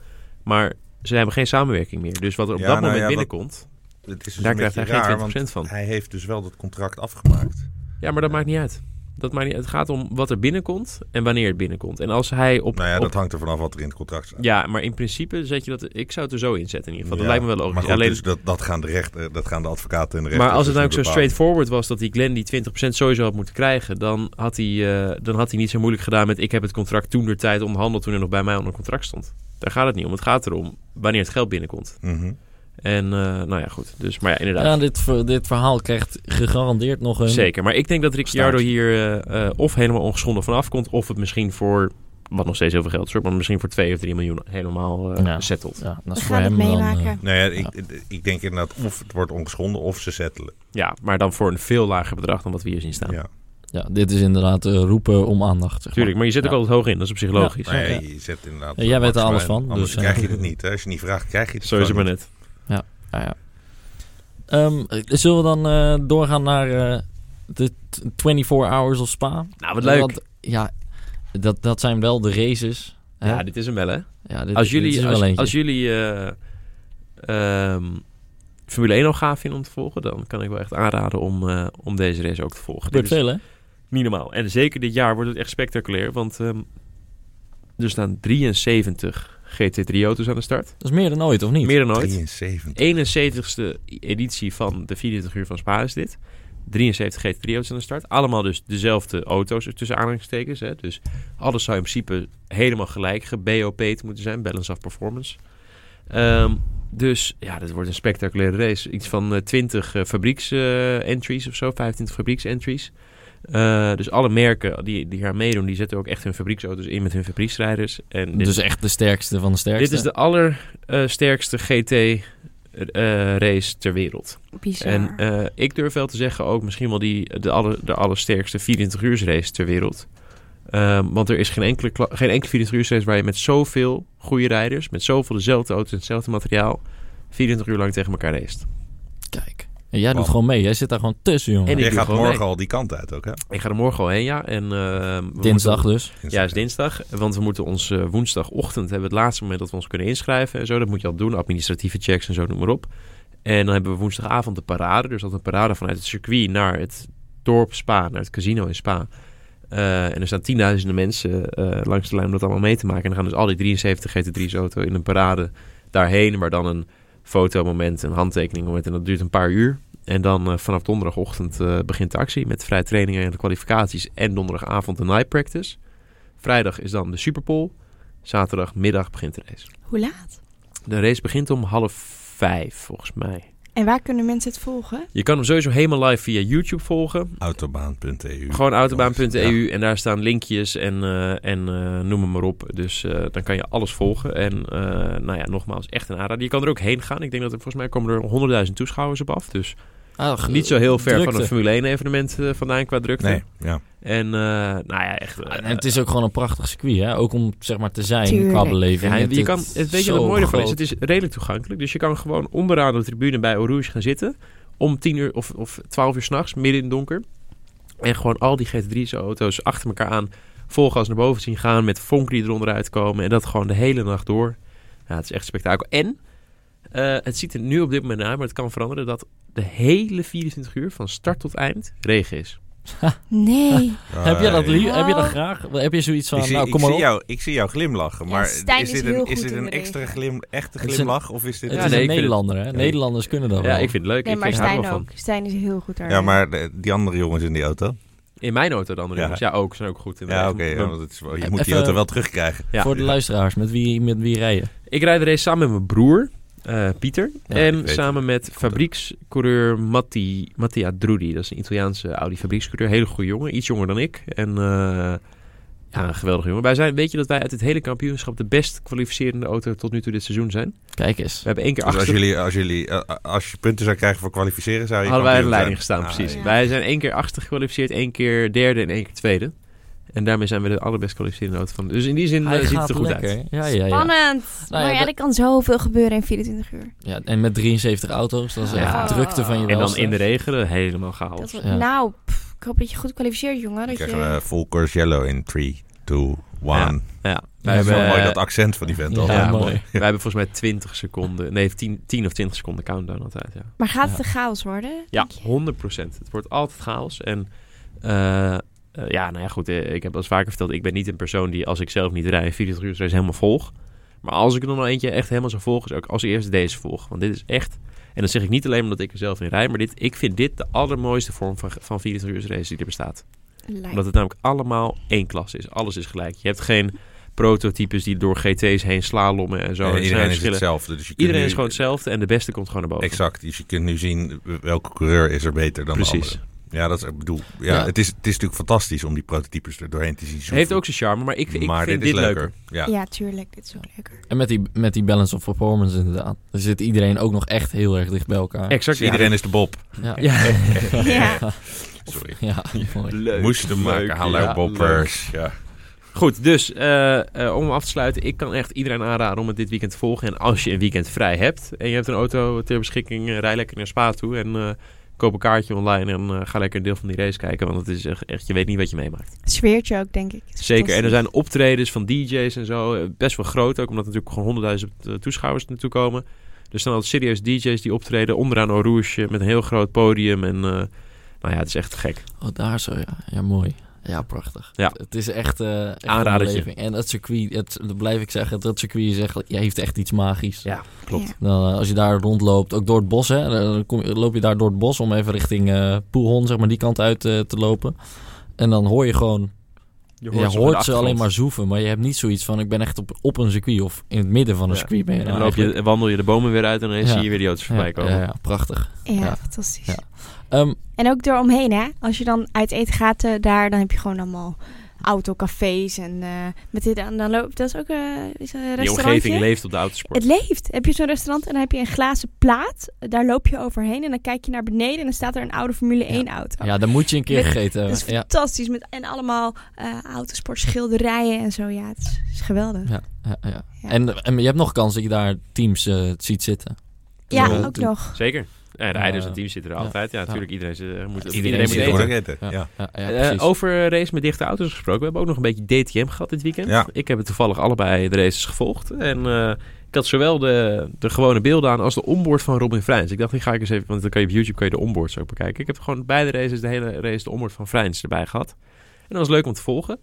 maar ze hebben geen samenwerking meer. Dus wat er op Ja, dat nou moment ja, binnenkomt, Het is dus daar krijgt hij geen raar, 20% want van. Hij heeft dus wel dat contract afgemaakt. Ja, maar dat maakt niet uit. Dat maakt niet, het gaat om wat er binnenkomt en wanneer het binnenkomt. En als hij op... nou ja, op- dat hangt er vanaf wat er in het contract staat. ja, maar in principe zet je dat... Ik zou het er zo inzetten in ieder geval. Dat lijkt me wel logisch. Maar goed, Alleen, dus dat, dat, gaan de rechter, dat gaan de advocaten en de rechters Maar als het dus nou ook zo straightforward was dat die Glenn die 20% sowieso had moeten krijgen, dan had hij, eh, dan had hij niet zo moeilijk gedaan met ik heb het contract toen de tijd onderhandeld toen hij nog bij mij onder contract stond. Daar gaat het niet om. Het gaat erom wanneer het geld binnenkomt. Mhm. En eh, nou ja, goed. Dus, maar ja, inderdaad. Ja, dit, ver- dit verhaal krijgt gegarandeerd nog een... Zeker. Maar ik denk dat Ricciardo hier eh, eh, of helemaal ongeschonden vanaf komt, of het misschien voor, wat nog steeds heel veel geld is, maar misschien voor 2 of 3 miljoen helemaal eh Ja. settelt. Ja, dat We is voor gaan het hem dan... meemaken. eh, Nou ja, ik, ik denk inderdaad of het wordt ongeschonden of ze settelen. Ja, maar dan voor een veel lager bedrag dan wat we hier zien staan. Ja. ja, dit is inderdaad roepen om aandacht. Zeg Tuurlijk, maar je zit ook Ja. altijd hoog in. Dat is op zich logisch. Nou ja, Ja. je zet inderdaad... Ja, jij weet er alles van, Anders dus, eh, krijg je het niet. Hè? Als je niet vraagt, krijg je het Zo is het maar niet. net. Ja, ja. Ehm, zullen we dan eh, doorgaan naar eh, de t- 24 Hours of Spa? Nou, wat leuk. Want, ja, dat, dat zijn wel de races. hè? Ja, dit is hem wel, hè? Ja, dit, Als jullie, is als, jullie eh, ehm, Formule 1 al gaaf vinden om te volgen, dan kan ik wel echt aanraden om, om deze race ook te volgen. gebeurt is veel, hè? niet normaal. En zeker dit jaar wordt het echt spectaculair, want ehm, er staan 73 GT3-auto's aan de start. Dat is meer dan ooit, of niet? Meer dan ooit. 73. 71ste editie van de 24 uur van Spa is dit. 73 GT3-auto's aan de start. Allemaal dus dezelfde auto's tussen aanhalingstekens. Hè. Dus alles zou in principe helemaal gelijk ge-BOP'd moeten zijn. Balance of Performance. Ehm, dus ja, dit wordt een spectaculaire race. Iets van eh, 20 eh, fabrieks-entries of zo. 25 fabrieks-entries. Eh, dus alle merken die, die hier meedoen, die zetten ook echt hun fabrieksauto's in met hun fabrieksrijders. En dit, Dus echt de sterkste van de sterkste. dit is de allersterkste GT-race ter wereld. Bizar. En eh, ik durf wel te zeggen ook misschien wel die, de, aller, de allersterkste 24 uur race ter wereld. Ehm, want er is geen enkele, geen enkele 24 uur race waar je met zoveel goede rijders, met zoveel dezelfde auto's en hetzelfde materiaal, 24 uur lang tegen elkaar racet. En jij doet gewoon mee. Jij zit daar gewoon tussen, jongen. En ik Jij gaat morgen mee. al die kant uit ook, hè? Ik ga er morgen al heen, ja. En, eh, Dinsdag moeten- dus. Ja, is dinsdag. Want we moeten ons eh, woensdagochtend hebben het laatste moment dat we ons kunnen inschrijven en zo. Dat moet je al doen, administratieve checks en zo, noem maar op. En dan hebben we woensdagavond de parade. Dus dat een parade vanuit het circuit naar het dorp Spa, naar het casino in Spa. Eh, en er staan tienduizenden mensen eh, langs de lijn om dat allemaal mee te maken. En dan gaan dus al die 73 GT3's auto in een parade daarheen, waar dan een fotomoment, een handtekeningmoment en dat duurt een paar uur. En dan eh, vanaf donderdagochtend eh, begint de actie met vrije trainingen en de kwalificaties en donderdagavond de night practice. Vrijdag is dan de Superpole. Zaterdagmiddag begint de race. Hoe laat? De race begint om half vijf, volgens mij. En waar kunnen mensen het volgen? Je kan hem sowieso helemaal live via YouTube volgen. Autobaan.eu. Gewoon autobaan.eu en daar staan linkjes en, eh, en eh, noem hem maar op. Dus eh, dan kan je alles volgen. En eh, nou ja, nogmaals, echt een aanrader. Je kan er ook heen gaan. Ik denk dat er volgens mij komen er 100.000 toeschouwers op af. Dus Ah, niet zo heel ver van een Formule 1 evenement eh, vandaan qua drukte. Nee, ja. En eh, nou ja, echt... eh, En het is ook gewoon een prachtig circuit, hè? Ook om zeg maar te zijn Tuurlijk. qua beleving. Ja, Het- je kan, het het, weet je wat mooi ervan is? Het is redelijk toegankelijk. Dus je kan gewoon onderaan de tribune bij Rouge gaan zitten. Om 10 uur of, of 12 uur s'nachts, midden in het donker. En gewoon al die GT3's auto's achter elkaar aan vol gas naar boven zien gaan. Met vonken die eronder uitkomen. En dat gewoon de hele nacht door. Ja, het is echt spektakel. En eh, het ziet er nu op dit moment uit, maar het kan veranderen dat de hele 24 uur van start tot eind regen is. Nee. Heb je dat, lief? Heb je dat Oh. graag? Heb je zoiets van, ik zie, nou ik, kom maar zie op? jou, ik zie jou glimlachen, Ja, maar is is dit een, is dit een extra glim, echte glimlach? Of is dit... Het Ja, is nee, een Nederlander, hè? Nederlanders kunnen dat Ja, wel. ik vind het leuk. Nee, ik, maar ik hou Stijn ook. van. Stijn is heel goed daar. Ja, maar de- die andere jongens in die auto? In mijn auto de andere Ja. jongens. Ja, ook. Zijn ook goed in de Ja, oké. ja, Maar- want het is wel- je Even- moet die auto wel terugkrijgen. Ja. Voor de luisteraars, met wie, met wie rijden? Ik rijd de race samen met mijn broer, eh, Pieter. Ja, en samen met fabriekscoureur Matti, Mattia Drudi. Dat is een Italiaanse Audi fabriekscoureur. Hele goede jongen. Iets jonger dan ik. En eh, ja, een geweldige jongen. Wij zijn, weet je dat wij uit het hele kampioenschap de best kwalificerende auto tot nu toe dit seizoen zijn? Kijk eens. We hebben één keer Dus als, achter... jullie, als, jullie, eh, als je punten zou krijgen voor kwalificeren, zou je Hadden wij aan de leiding zijn. gestaan, Ah, precies. ja. Wij zijn één keer achter gekwalificeerd, één keer derde en één keer tweede. En daarmee zijn we de allerbest kwalificerende auto van. Dus in die zin eh, Hij ziet het er goed lekker. uit. Ja, ja, ja. Spannend. Nou maar ja, dat- er kan zoveel gebeuren in 24 uur. ja. En met 73 auto's, dat is Ja. echt drukte van je En dan in de regen helemaal chaos. Dat. Nou, pff, ik hoop dat je goed kwalificeert, jongen. Dan krijgen je... we full course yellow in 3, 2, 1. Ja. Wij is wel hebben, mooi dat accent van die vent al. Ja, Ja, mooi. Wij hebben volgens mij 20 seconden, nee 10, 10 of 20 seconden countdown altijd. Ja, Maar gaat Ja. het een chaos worden? ja denk je? 100%. Het wordt altijd chaos. En eh, eh, ja, nou ja, goed. eh, ik heb al eens vaker verteld, ik ben niet een persoon die als ik zelf niet rij, 24 uur race helemaal volg. Maar als ik er nog wel eentje echt helemaal zou volgen, zou ik als eerste deze volgen. Want dit is echt, en dat zeg ik niet alleen omdat ik er zelf in rij, maar dit, ik vind dit de allermooiste vorm van, van 24 uur race die er bestaat. Lijkt. Omdat het namelijk allemaal één klasse is. Alles is gelijk. Je hebt geen prototypes die door GT's heen slalommen en zo. Zijn iedereen is hetzelfde. Dus je kunt Iedereen nu- is gewoon hetzelfde en de beste komt gewoon naar boven. Exact. Dus je kunt nu zien welke coureur is er beter dan de Precies. andere. Ja, dat is, ik bedoel, ja, Ja. Het, is, het is natuurlijk fantastisch om die prototypes er doorheen te zien. zoeken. Heeft ook zijn charme, maar ik, ik maar vind dit dit, leuker. Ja. Ja, tuurlijk. Dit is ook leuker. En met die, met die balance of performance inderdaad. Er zit iedereen ook nog echt heel erg dicht bij elkaar. Exact. Dus iedereen is de Bob. Ja. Ja. Ja. Sorry. Ja, mooi. Leuk. Moesten maken. leuk, Hallo Boppers. Ja. Goed, dus eh, eh, om af te sluiten. Ik kan echt iedereen aanraden om het dit weekend te volgen. En als je een weekend vrij hebt en je hebt een auto ter beschikking, eh, rij lekker naar Spa toe. En eh, koop een kaartje online en eh, ga lekker een deel van die race kijken. Want het is echt, echt je weet niet wat je meemaakt. Sfeertje ook, denk ik. Zeker. En er zijn optredens van DJ's en zo. eh, Best wel groot ook, omdat er natuurlijk gewoon honderdduizend eh, toeschouwers naartoe komen. Er staan altijd serieus DJ's die optreden onderaan Rouge met een heel groot podium. En eh, nou ja, het is echt gek. Oh, daar zo, ja. Ja, mooi. Ja, prachtig. Ja. Het, is echt, eh echt een Aanradertje. beleving. En het circuit, het, dat blijf ik zeggen, dat circuit is echt, ja, heeft echt iets magisch. Ja, klopt. Ja. Dan, eh, als je daar rondloopt, ook door het bos, hè, dan kom, je- loop je daar door het bos om even richting eh Poelhon, zeg maar, die kant uit eh, te lopen. En dan hoor je gewoon, je hoort, ze alleen maar zoeven, maar je hebt niet zoiets van, ik ben echt op, op een circuit of in het midden van een Ja. circuit ben je En dan loop je, wandel je de bomen weer uit en dan Ja. zie je weer die auto's voorbij ja, komen. ja, ja, prachtig. Ja, Ja. fantastisch. Ehm, En ook eromheen, hè. Als je dan uit eten gaat eh, daar, dan heb je gewoon allemaal autocafés. En eh, met dit, en dan loopt dat is ook eh, is een Die restaurantje. omgeving leeft op de autosport. Het leeft. Heb je zo'n restaurant en dan heb je een glazen plaat. Daar loop je overheen en dan kijk je naar beneden en dan staat er een oude Formule 1 auto. ja, dan moet je een keer Met- gegeten Dat is. Ja. fantastisch. Met, en allemaal eh autosportschilderijen en zo. Ja, het is, is geweldig. Ja, ja, ja. Ja. En, en je hebt nog kans dat je daar teams ziet zitten. Ja, ook nog. Zeker. Ja, de en teams zitten er altijd. Ja, natuurlijk. Iedereen, zit- moet, Iedereen iedereen moet eten. eten. Ja, Ja. Eh, over race met dichte auto's gesproken. We hebben ook nog een beetje DTM gehad dit weekend. Ja. Ik heb het toevallig allebei de races gevolgd. En eh, ik had zowel de, de gewone beelden aan als de onboard van Robin Freins. Ik dacht, die ga ik eens even, want dan kan je op YouTube kan je de onboards ook bekijken. Ik heb gewoon beide races, de hele race, de onboard van Freins erbij gehad. En dat was leuk om te volgen.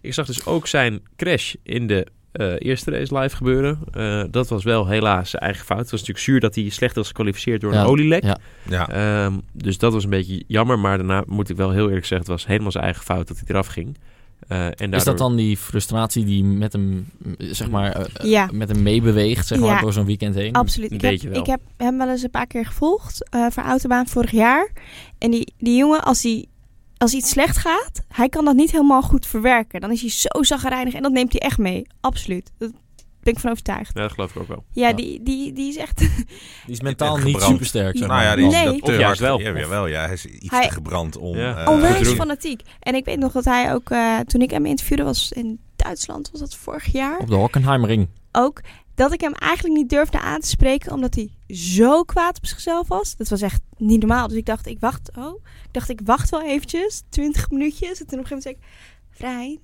Ik zag dus ook zijn crash in de eh, eerste race live gebeuren. Eh, dat was wel helaas zijn eigen fout. Het was natuurlijk zuur dat hij slecht was gekwalificeerd door Ja. een olielek. Ja. Ja. Ehm, dus dat was een beetje jammer. Maar daarna moet ik wel heel eerlijk zeggen, het was helemaal zijn eigen fout dat hij eraf ging. Eh, en daardoor... Is dat dan die frustratie die met hem, zeg maar, Ja. met hem meebeweegt, zeg maar, Ja. door zo'n weekend heen? Absoluut. Een Ik heb, beetje wel. ik heb hem wel eens een paar keer gevolgd eh, voor Autobaan vorig jaar. En die, die jongen, als, die, als iets slecht gaat, hij kan dat niet helemaal goed verwerken. Dan is hij zo zagrijnig en dat neemt hij echt mee. Absoluut. Daar ben ik van overtuigd. Ja, dat geloof ik ook wel. Ja, Ja. Die, die, die is echt... Die is mentaal niet supersterk, zeg Nou ja, maar. die is Nee. dat te hard. wel. Ja, jawel, ja, hij is iets Hij- te gebrand om... Ja. eh, Onwijs fanatiek. En ik weet nog dat hij ook, eh, toen ik hem interviewde, was in Duitsland, was dat vorig jaar Op de Hockenheimring. ook, dat ik hem eigenlijk niet durfde aan te spreken, omdat hij zo kwaad op zichzelf was. Dat was echt niet normaal. Dus ik dacht, ik wacht, oh, ik dacht, ik wacht wel eventjes, 20 minuutjes. En toen op een gegeven moment zei ik, Vrij,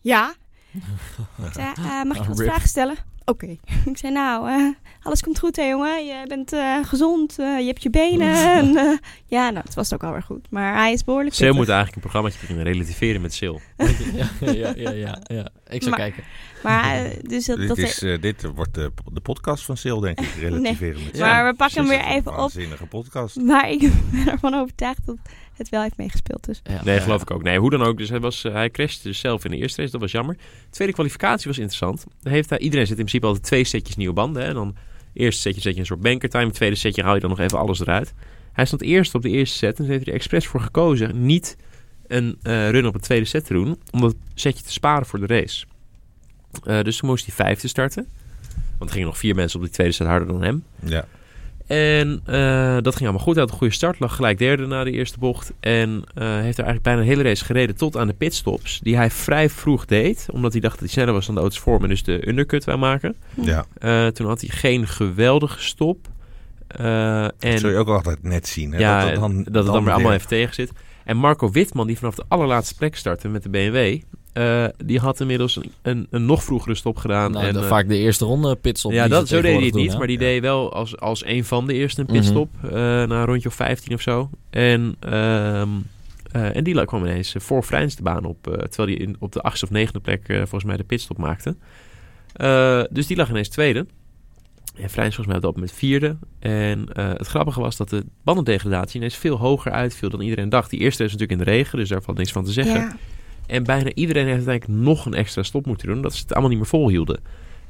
ja. Ik zei, eh, mag ik je wat Rip. vragen stellen? Oké. ik zei, nou, eh, alles komt goed hè jongen. Je bent eh, gezond, eh, je hebt je benen. en, eh, ja, nou, het was ook alweer goed. Maar hij is behoorlijk Sil moet eigenlijk een programma beginnen relativeren met Sil. ja, ja, ja, ja, ja. Ik zou Maar- kijken. Maar, eh, dus dat, Dit, dat is, eh, dit wordt de, de podcast van Sil, denk ik. Relativeren met Maar Sil. we pakken hem weer even een op. waanzinnige podcast. Maar ik ben ervan overtuigd dat het wel heeft meegespeeld. Dus. Ja, Nee, ja, geloof ja. ik ook. Nee, hoe dan ook. Dus hij, was, eh, hij crashte dus zelf in de eerste race. Dat was jammer. Tweede kwalificatie was interessant. Heeft hij, iedereen zit in principe altijd twee setjes nieuwe banden. Hè? En dan eerste setje zet je een soort banker time. Tweede setje haal je dan nog even alles eruit. Hij stond eerst op de eerste set. En toen heeft hij er expres voor gekozen niet een eh, run op het tweede set te doen. Om dat setje te sparen voor de race. Eh, dus toen moest hij vijfde starten. Want er gingen nog vier mensen op die tweede set harder dan hem. Ja. En eh, dat ging allemaal goed. Hij had een goede start. Lag gelijk derde na de eerste bocht. En heeft er eigenlijk bijna een hele race gereden tot aan de pitstops. Die hij vrij vroeg deed. Omdat hij dacht dat hij sneller was dan de auto's voor hem. En dus de undercut wou maken. ja. Toen had hij geen geweldige stop. En Dat zul je ook altijd net zien. Hè? ja, dat, het dan, dat het dan weer allemaal even tegen zit. En Marco Witman, die vanaf de allerlaatste plek startte met de BMW. eh, die had inmiddels een, een, een nog vroegere stop gedaan. Nou, en, de- eh, vaak de eerste ronde pitstop. ja, dat, zo deed hij het niet. maar die Ja. deed wel als, als een van de eerste een Mhm. pitstop. eh, na een rondje of 15 of zo. En, ehm, eh, en die kwam ineens voor Vrijns de baan op. terwijl hij in, op de achtste of negende plek volgens mij de pitstop maakte. Dus die lag ineens tweede. En Vrijns volgens mij op dat moment vierde. En eh, het grappige was dat de bandendegradatie ineens veel hoger uitviel dan iedereen dacht. Die eerste is natuurlijk in de regen, dus daar valt niks van te zeggen. Ja. En bijna iedereen heeft uiteindelijk nog een extra stop moeten doen. Dat ze het allemaal niet meer volhielden.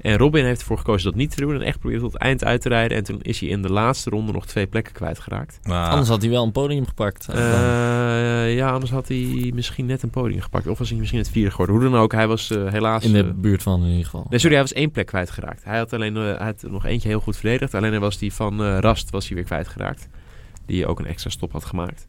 En Robin heeft ervoor gekozen dat niet te doen. En echt probeerde tot het eind uit te rijden. En toen is hij in de laatste ronde nog twee plekken kwijtgeraakt. Maar, Anders had hij wel een podium gepakt. Eh ja, anders had hij misschien net een podium gepakt. Of was hij misschien het vierde geworden. Hoe dan ook, hij was eh, helaas... in de eh, buurt van in ieder geval. Nee, sorry, hij was één plek kwijtgeraakt. Hij had alleen eh, hij had nog eentje heel goed verdedigd. Alleen was die van eh, Rast was hij weer kwijtgeraakt. Die ook een extra stop had gemaakt.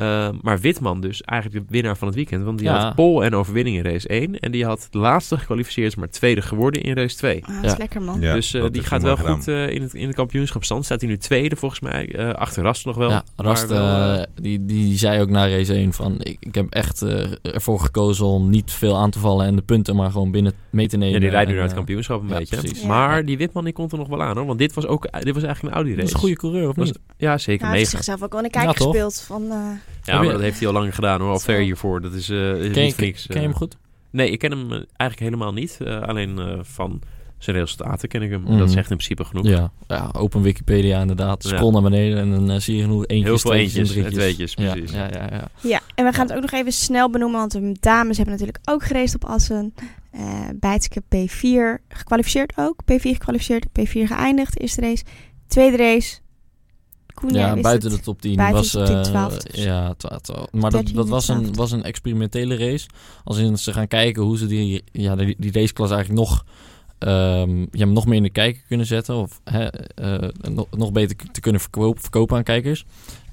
Eh, maar Witman dus eigenlijk de winnaar van het weekend. Want die Ja. had pole en overwinning in race 1. En die had de laatste gekwalificeerd, maar tweede geworden in race 2. Ah, dat is Ja. lekker man. Ja, dus eh, dat die gaat wel goed eh, in, het, in de kampioenschapstand. Staat hij nu tweede volgens mij. eh, achter Rast nog wel. Ja, Rast wel, die, die zei ook na race 1 van... Ik, ik heb echt ervoor gekozen om niet veel aan te vallen... en de punten maar gewoon binnen mee te nemen. ja, die rijdt nu naar het kampioenschap een ja, beetje. precies. Ja. Maar die Witman die komt er nog wel aan hoor. Want dit was, ook, dit was eigenlijk een Audi Dat race. is een goede coureur, of Was- niet? Ja, zeker. Nou, hij heeft zichzelf ook wel kijker toch? gespeeld. Van, eh, Ja, maar dat heeft hij al lang gedaan hoor. Al ver hiervoor. Dat is, eh, is Ken, niet niks. ken je eh. hem goed? Nee, ik ken hem eh, eigenlijk helemaal niet. Eh, alleen eh, van zijn resultaten ken ik hem. Mhm. Dat is echt in principe genoeg. Ja, ja, open Wikipedia inderdaad. Ja. Scroll naar beneden en dan eh, zie je genoeg eentjes, Heel veel eentjes en drietjes. tweetjes, Ja, precies. Ja, ja, ja. ja, en we gaan het ook nog even snel benoemen. Want de dames hebben natuurlijk ook geraced op Assen. Eh Bijtske P4 gekwalificeerd ook. P4 gekwalificeerd, P4 geëindigd. Eerste race. Tweede race. Koen, Ja, buiten het. de top 10 Buiten was... de top 10, eh, 12 dus. ja, maar dat, 13 dat was, een, 12. was een experimentele race. Als in ze gaan kijken hoe ze die, ja, die, die raceklas eigenlijk nog, ehm, ja, nog meer in de kijker kunnen zetten. Of hè, eh, nog, nog beter te kunnen verkopen, verkopen aan kijkers.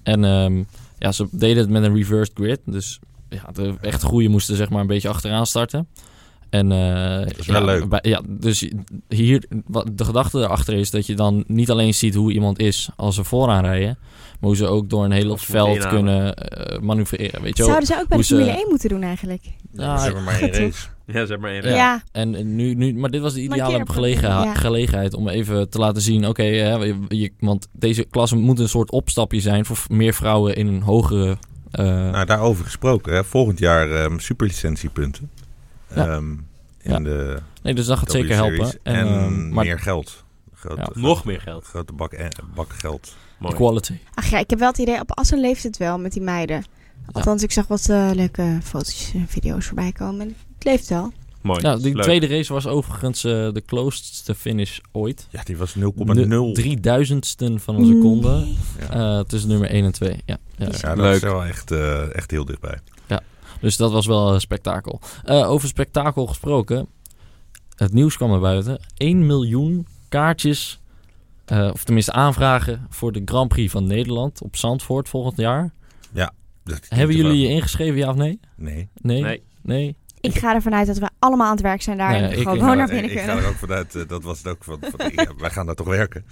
En ehm, ja, ze deden het met een reversed grid. Dus ja, de echt goede moesten zeg maar een beetje achteraan starten. En, eh, is wel ja, leuk. bij- ja, dus hier, wat de gedachte erachter is dat je dan niet alleen ziet hoe iemand is als ze vooraan rijden, maar hoe ze ook door een ze moeten veld kunnen eh, manoeuvreren. Weet je? Zouden ze ook bij de Formule ze- 1 moeten doen eigenlijk? Ja, Ze hebben maar één race. Ja, zeg maar één. Ja. Ja. En nu, nu, maar dit was de ideale Markeer- gelegen- ja. gelegenheid om even te laten zien: oké, hè, je- je- want deze klasse moet een soort opstapje zijn voor meer vrouwen in een hogere. eh, Nou, daarover gesproken. Hè. Volgend jaar ehm, superlicentiepunten. Ja. Ehm, in Ja. de nee, dus dat gaat zeker helpen. En, En, ehm, maar meer geld. Ja. Nog meer geld. Grote bak, eh, bak geld. Mooi. equality. Ach ja, ik heb wel het idee, op Assen leeft het wel met die meiden. Althans, ik zag wat eh, leuke foto's en video's voorbij komen. En het leeft wel. Mooi. Nou, die Leuk. tweede race was overigens eh, de closedste finish ooit. Ja, die was 0,0. Drie duizendsten van een seconde Nee. Ja. eh, tussen nummer 1 en 2. Ja, ja. Ja, dat Leuk. is wel echt, eh, echt heel dichtbij. Dus dat was wel een spektakel. Eh, over spektakel gesproken. Het nieuws kwam naar buiten. 1 miljoen kaartjes, eh, of tenminste aanvragen voor de Grand Prix van Nederland op Zandvoort volgend jaar. Dat klinkt Hebben er jullie wel- je ingeschreven, ja of nee? Nee. Nee? Nee. Nee? Ik ga ervan uit dat we allemaal aan het werk zijn daar. Nee, en ik- gewoon ik naar ik, binnen ik ga kunnen. er ook vanuit, eh, dat was het ook van, van ja, wij gaan daar toch werken.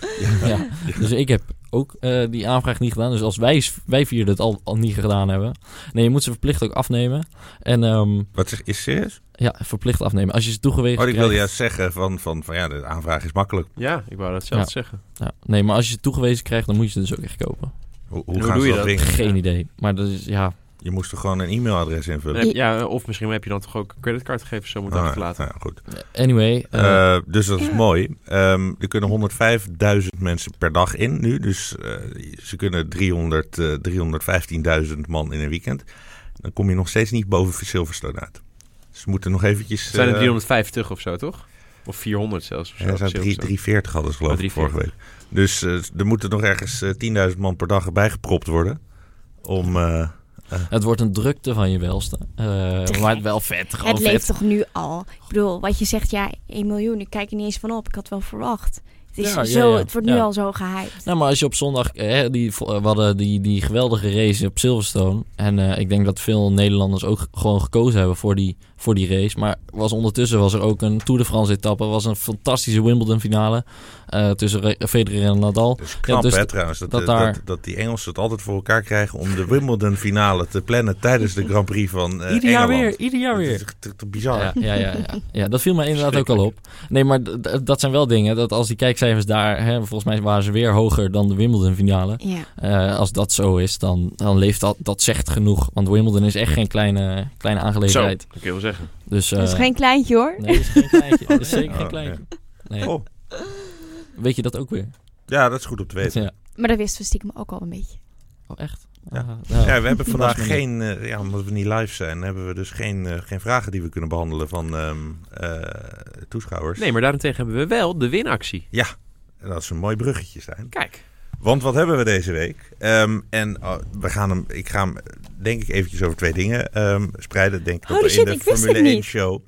Ja. Dus ik heb ook eh, die aanvraag niet gedaan. Dus als wij, wij vier het al, al niet gedaan hebben. Nee, je moet ze verplicht ook afnemen. En ehm, Wat zeg, is serieus? ja, verplicht afnemen. Als je ze toegewezen Oh, ik wilde krijgt... juist zeggen van, van, van ja, de aanvraag is makkelijk. Ja, ik wou dat zelf Ja. zeggen. Ja, nee, maar als je ze toegewezen krijgt, dan moet je ze dus ook echt kopen. Hoe, hoe Hoe gaan doe ze je dat dat? Geen idee. Maar dat is, ja... Je moest er gewoon een e-mailadres invullen. Ja, of misschien heb je dan toch ook een creditcardgegevens zo moeten Ah, achterlaten. ja, goed. Anyway, eh, Eh, dus dat is mooi. Ehm, er kunnen 105.000 mensen per dag in nu. Dus eh, ze kunnen 300, eh 315.000 man in een weekend. Dan kom je nog steeds niet boven Silverstone uit. Dus we moeten nog eventjes... Het zijn er eh, 350 of zo, toch? Of 400 zelfs. Of zo, Ja, er zijn drie- Silverstone. 340 hadden ze geloof Oh, ik vorige week. Dus er moeten nog ergens eh, 10.000 man per dag erbij gepropt worden. Om... eh, het wordt een drukte van je welste. Te maar gek. wel vet. Gewoon Het leeft toch nu al? Ik bedoel, wat je zegt, ja, 1 miljoen. Ik kijk er niet eens van op. Ik had wel verwacht. Het, is Ja, zo, ja. het wordt nu Ja. al zo gehyped. Nou, maar als je op zondag... eh, die, we hadden die, die geweldige race op Silverstone. En eh, ik denk dat veel Nederlanders ook gewoon gekozen hebben voor die, voor die race. Maar was ondertussen was er ook een Tour de France etappe. was een fantastische Wimbledon finale. eh, tussen Re- Federer en Nadal. dus knap dus hè trouwens. Dat, dat dat, daar- dat, dat die Engelsen het altijd voor elkaar krijgen om de Wimbledon finale te plannen tijdens de Grand Prix van eh ieder jaar Engeland. weer, ieder jaar Dat weer. is echt te, te bizar. Ja, ja, ja, ja. ja, dat viel me inderdaad ook al op. Nee, maar dat zijn wel dingen. Dat als die kijkcijfers daar, hè, volgens mij waren ze weer hoger dan de Wimbledon finale. Ja. Eh, als dat zo is, dan, dan leeft dat, dat zegt genoeg. Want Wimbledon is echt geen kleine, kleine Zo, aangelegenheid. dat kun je wel zeggen. Dus, Dat is eh, geen kleintje hoor. Nee, dat is geen kleintje. Dat is zeker Oh, geen kleintje. Nee. Oh, Weet je dat ook weer? ja, dat is goed om te weten. Ja. Maar dat wisten we stiekem ook al een beetje. Oh, echt? Ja. Ja, we hebben vandaag geen, eh, ja, omdat we niet live zijn, hebben we dus geen, eh, geen vragen die we kunnen behandelen van ehm, eh, toeschouwers. Nee, maar daarentegen hebben we wel de winactie. En dat is een mooi bruggetje zijn. Kijk. Want wat hebben we deze week? Ehm, en oh, we gaan hem, ik ga hem denk ik eventjes over twee dingen ehm, spreiden. Denk ik Holy shit, in de ik wist Formule het 1 niet. show.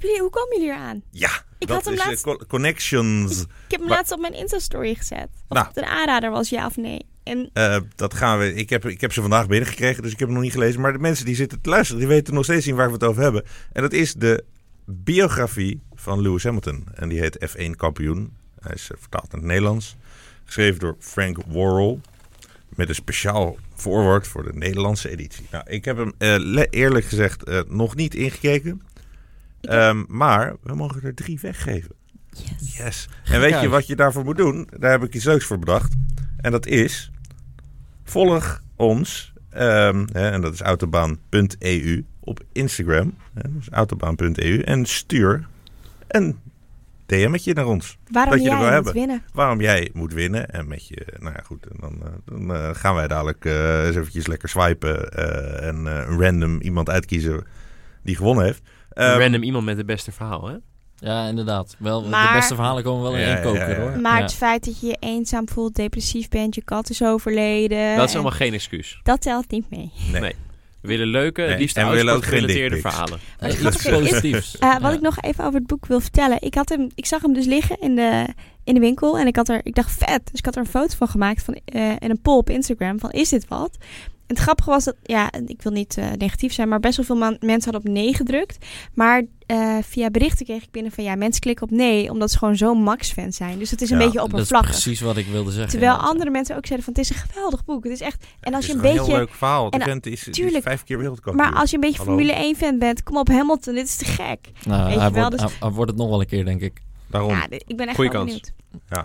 Jullie, hoe komen jullie eraan? Ja, Ik dat had hem is laatst- co- Connections. Ik heb hem Maar- laatst op mijn Insta-story gezet. Of Nou. het een aanrader was, ja of nee. En Eh, dat gaan we. Ik heb, ik heb ze vandaag binnengekregen, dus ik heb hem nog niet gelezen. Maar de mensen die zitten te luisteren, die weten nog steeds niet waar we het over hebben. En dat is de biografie van Lewis Hamilton. En die heet F1 kampioen. Hij is eh, vertaald in het Nederlands. Geschreven door Frank Worrell. Met een speciaal voorwoord voor de Nederlandse editie. Nou, ik heb hem eh, eerlijk gezegd eh, nog niet ingekeken. Ehm, maar we mogen er drie weggeven. yes. Yes. En weet je wat je daarvoor moet doen? Daar heb ik iets leuks voor bedacht. En dat is... Volg ons, ehm, hè, en dat is autobaan.eu, op Instagram. Hè, dus autobaan.eu. En stuur een DM'tje naar ons. Waarom Dat je er jij wil moet hebben. winnen? Waarom jij moet winnen. En met je... Nou ja, goed. En dan, eh, dan eh, gaan wij dadelijk eh, eens eventjes lekker swipen. eh, en eh, een random iemand uitkiezen die gewonnen heeft. Ehm, Random iemand met het beste verhaal, hè? Ja, inderdaad. Wel, De beste verhalen komen wel in één ja, koker, ja, ja. hoor. Maar Ja. het feit dat je je eenzaam voelt, depressief bent, je kat is overleden. Dat is en allemaal geen excuus. Dat telt niet mee. nee. Nee. We willen leuke, Nee, liefst en we willen ook gerelateerde verhalen. Iets positiefs. Eh, wat Ja. ik nog even over het boek wil vertellen. Ik, had hem, ik zag hem dus liggen in de, in de winkel. En ik, had er, ik dacht vet. Dus ik had er een foto van gemaakt. Van, eh, en een poll op Instagram. Van is dit wat? Het grappige was dat, ja, ik wil niet eh, negatief zijn, maar best wel veel man- mensen hadden op nee gedrukt. Maar eh, via berichten kreeg ik binnen van ja, mensen klikken op nee, omdat ze gewoon zo'n Max-fan zijn. Dus het is een Ja, beetje Dat is oppervlakkig. precies wat ik wilde zeggen. Terwijl andere mensen ook zeiden van het is een geweldig boek. Het is echt. En als Het je is een beetje. heel leuk verhaal. En- vent is, is tuurlijk. vijf keer wereldkampioen. Maar als je een beetje Hallo. Formule 1 fan bent, kom op Hamilton, dit is te gek. Nou, Weet je hij, wel, wordt, dus- hij, hij wordt het nog wel een keer, denk ik. Daarom. Ja, ik ben echt Goeie kans. benieuwd.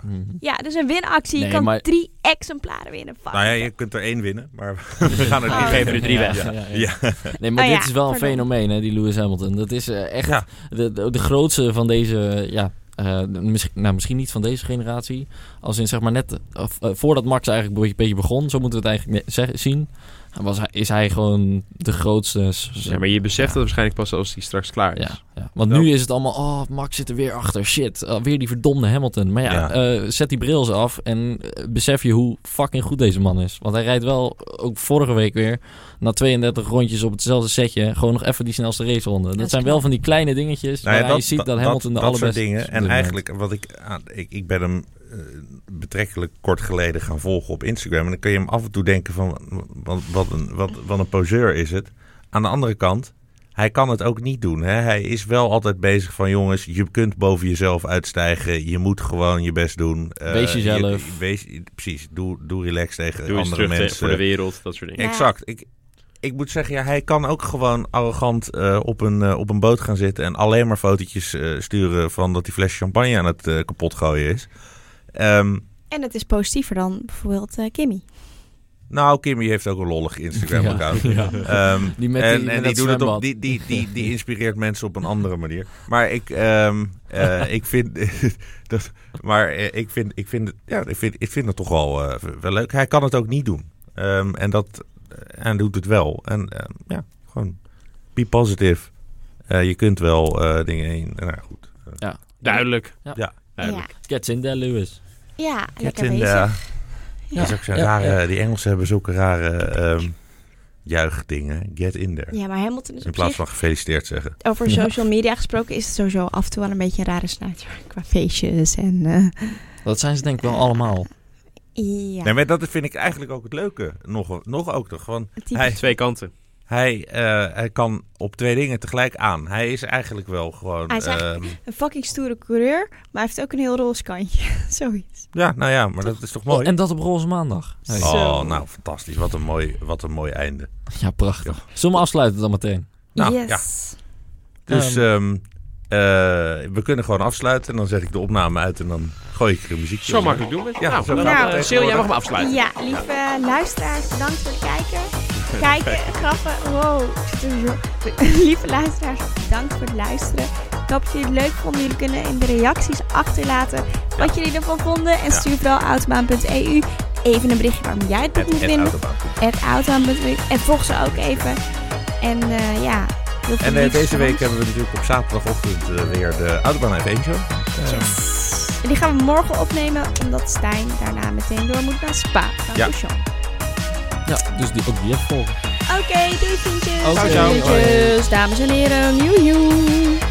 Mhm. Ja, dus een winactie. je Nee, kan maar- drie exemplaren winnen. Fuck. Nou ja, je kunt er één winnen, maar we gaan er Oh. niet geven er drie weg. Ja, ja, ja. Ja. Nee, maar Oh dit ja, is wel een pardon. fenomeen, hè, die Lewis Hamilton. Dat is eh, echt Ja. de, de, de grootste van deze, ja, eh, misschien, nou, misschien niet van deze generatie. Als in zeg maar net, eh, of, voordat Max eigenlijk een beetje begon, zo moeten we het eigenlijk zien. Was hij, is hij gewoon de grootste. Ja, maar je beseft het waarschijnlijk pas als die straks klaar is. Ja, ja. Want Ja. nu is het allemaal, oh, Max zit er weer achter. Shit, uh, weer die verdomde Hamilton. Maar ja, Ja. eh, zet die bril eens af en eh, besef je hoe fucking goed deze man is. Want hij rijdt wel, ook vorige week weer, na 32 rondjes op hetzelfde setje, gewoon nog even die snelste raceronde. Dat, is zijn wel van die kleine dingetjes Nou ja, waar je ziet dat, Hamilton de dat allerbeste dingen. is op En eigenlijk, wat ik, aan- ik, ik ben hem eh, betrekkelijk kort geleden gaan volgen op Instagram. En dan kun je hem af en toe denken van, wat, wat, een, wat, wat een poseur is het. Aan de andere kant, hij kan het ook niet doen. Hè? Hij is wel altijd bezig van, jongens, je kunt boven jezelf uitstijgen. Je moet gewoon je best doen. Eh, Wees jezelf. je- wees, precies, doe, doe relax tegen Doe andere mensen. voor de wereld, dat soort dingen. Ja. Exact. Ik, ik moet zeggen, ja, hij kan ook gewoon arrogant eh, op, een, eh, op een boot gaan zitten en alleen maar fotootjes eh, sturen van dat die fles champagne aan het eh, kapot gooien is. Ehm, En het is positiever dan bijvoorbeeld eh, Kimmy. nou, Kimmy heeft ook een lollig Instagram-account. Ja. Ehm, Die met en die- met en die, dat doet het op, die, die, die, die inspireert mensen op een andere manier. Maar ik, ehm, eh, ik vind dat, maar eh, ik vind, ik vind, het- ja, ik vind, ik vind het toch wel, eh, wel leuk. Hij kan het ook niet doen. Ehm, en dat, en doet het wel. En ja, gewoon be positive. Eh, je kunt wel eh, dingen heen. Nou ja, goed. Ja. Duidelijk. Ja. Ja. Duidelijk. Gets in there, Lewis. Ja, lekker in, bezig. eh, Ja. dat is ook zo'n Ja, rare, ja. Die Engelsen hebben zulke rare ehm juichdingen. Get in there. ja, maar Hamilton is In plaats van gefeliciteerd zeggen. over Ja. social media gesproken, is het sowieso af en toe wel een beetje een rare snuiter. Qua feestjes en... eh, Dat zijn ze denk ik wel allemaal. ja, Nee, maar dat vind ik eigenlijk ook het leuke. Nog, nog ook toch. Want typisch. hij, Twee kanten. Hij, eh, hij kan op twee dingen tegelijk aan. Hij is eigenlijk wel gewoon... Hij is ehm, Een fucking stoere coureur, maar hij heeft ook een heel roze kantje. Zoiets. ja, nou ja, maar dat is toch mooi. Oh, en dat op roze maandag. Hey. Zo. Oh, nou, fantastisch. Wat een mooi, wat een mooi einde. Ja, prachtig. Zullen we afsluiten dan meteen? Nou, yes. Dus Ehm. ehm, eh, we kunnen gewoon afsluiten. En dan zet ik de opname uit en dan gooi ik er een muziekje Zo makkelijk doen we het. Ja, nou, zo gaan we eh, Sil, jij mag hem afsluiten. Ja, lieve luisteraars, bedankt voor het kijken. Kijken, grappen, wow. Lieve luisteraars, bedankt voor het luisteren. Ik hoop dat jullie het leuk vonden. Jullie kunnen in de reacties achterlaten wat jullie ervan vonden. En stuur vooral autobaan.eu even een berichtje waarom jij het boek moet vinden. autobaan.eu. En volg ze ook even. En eh, ja, En eh, deze week hebben we natuurlijk op zaterdagochtend eh, weer de Autobaan F1 show. Eh, Yes. En die gaan we morgen opnemen, omdat Stijn daarna meteen door moet naar Spa. Ja. Ja, dus die, ook die even volgen. Oké, doei vriendjes. Oké, Doei, vriendjes. Dames en heren, joe joe.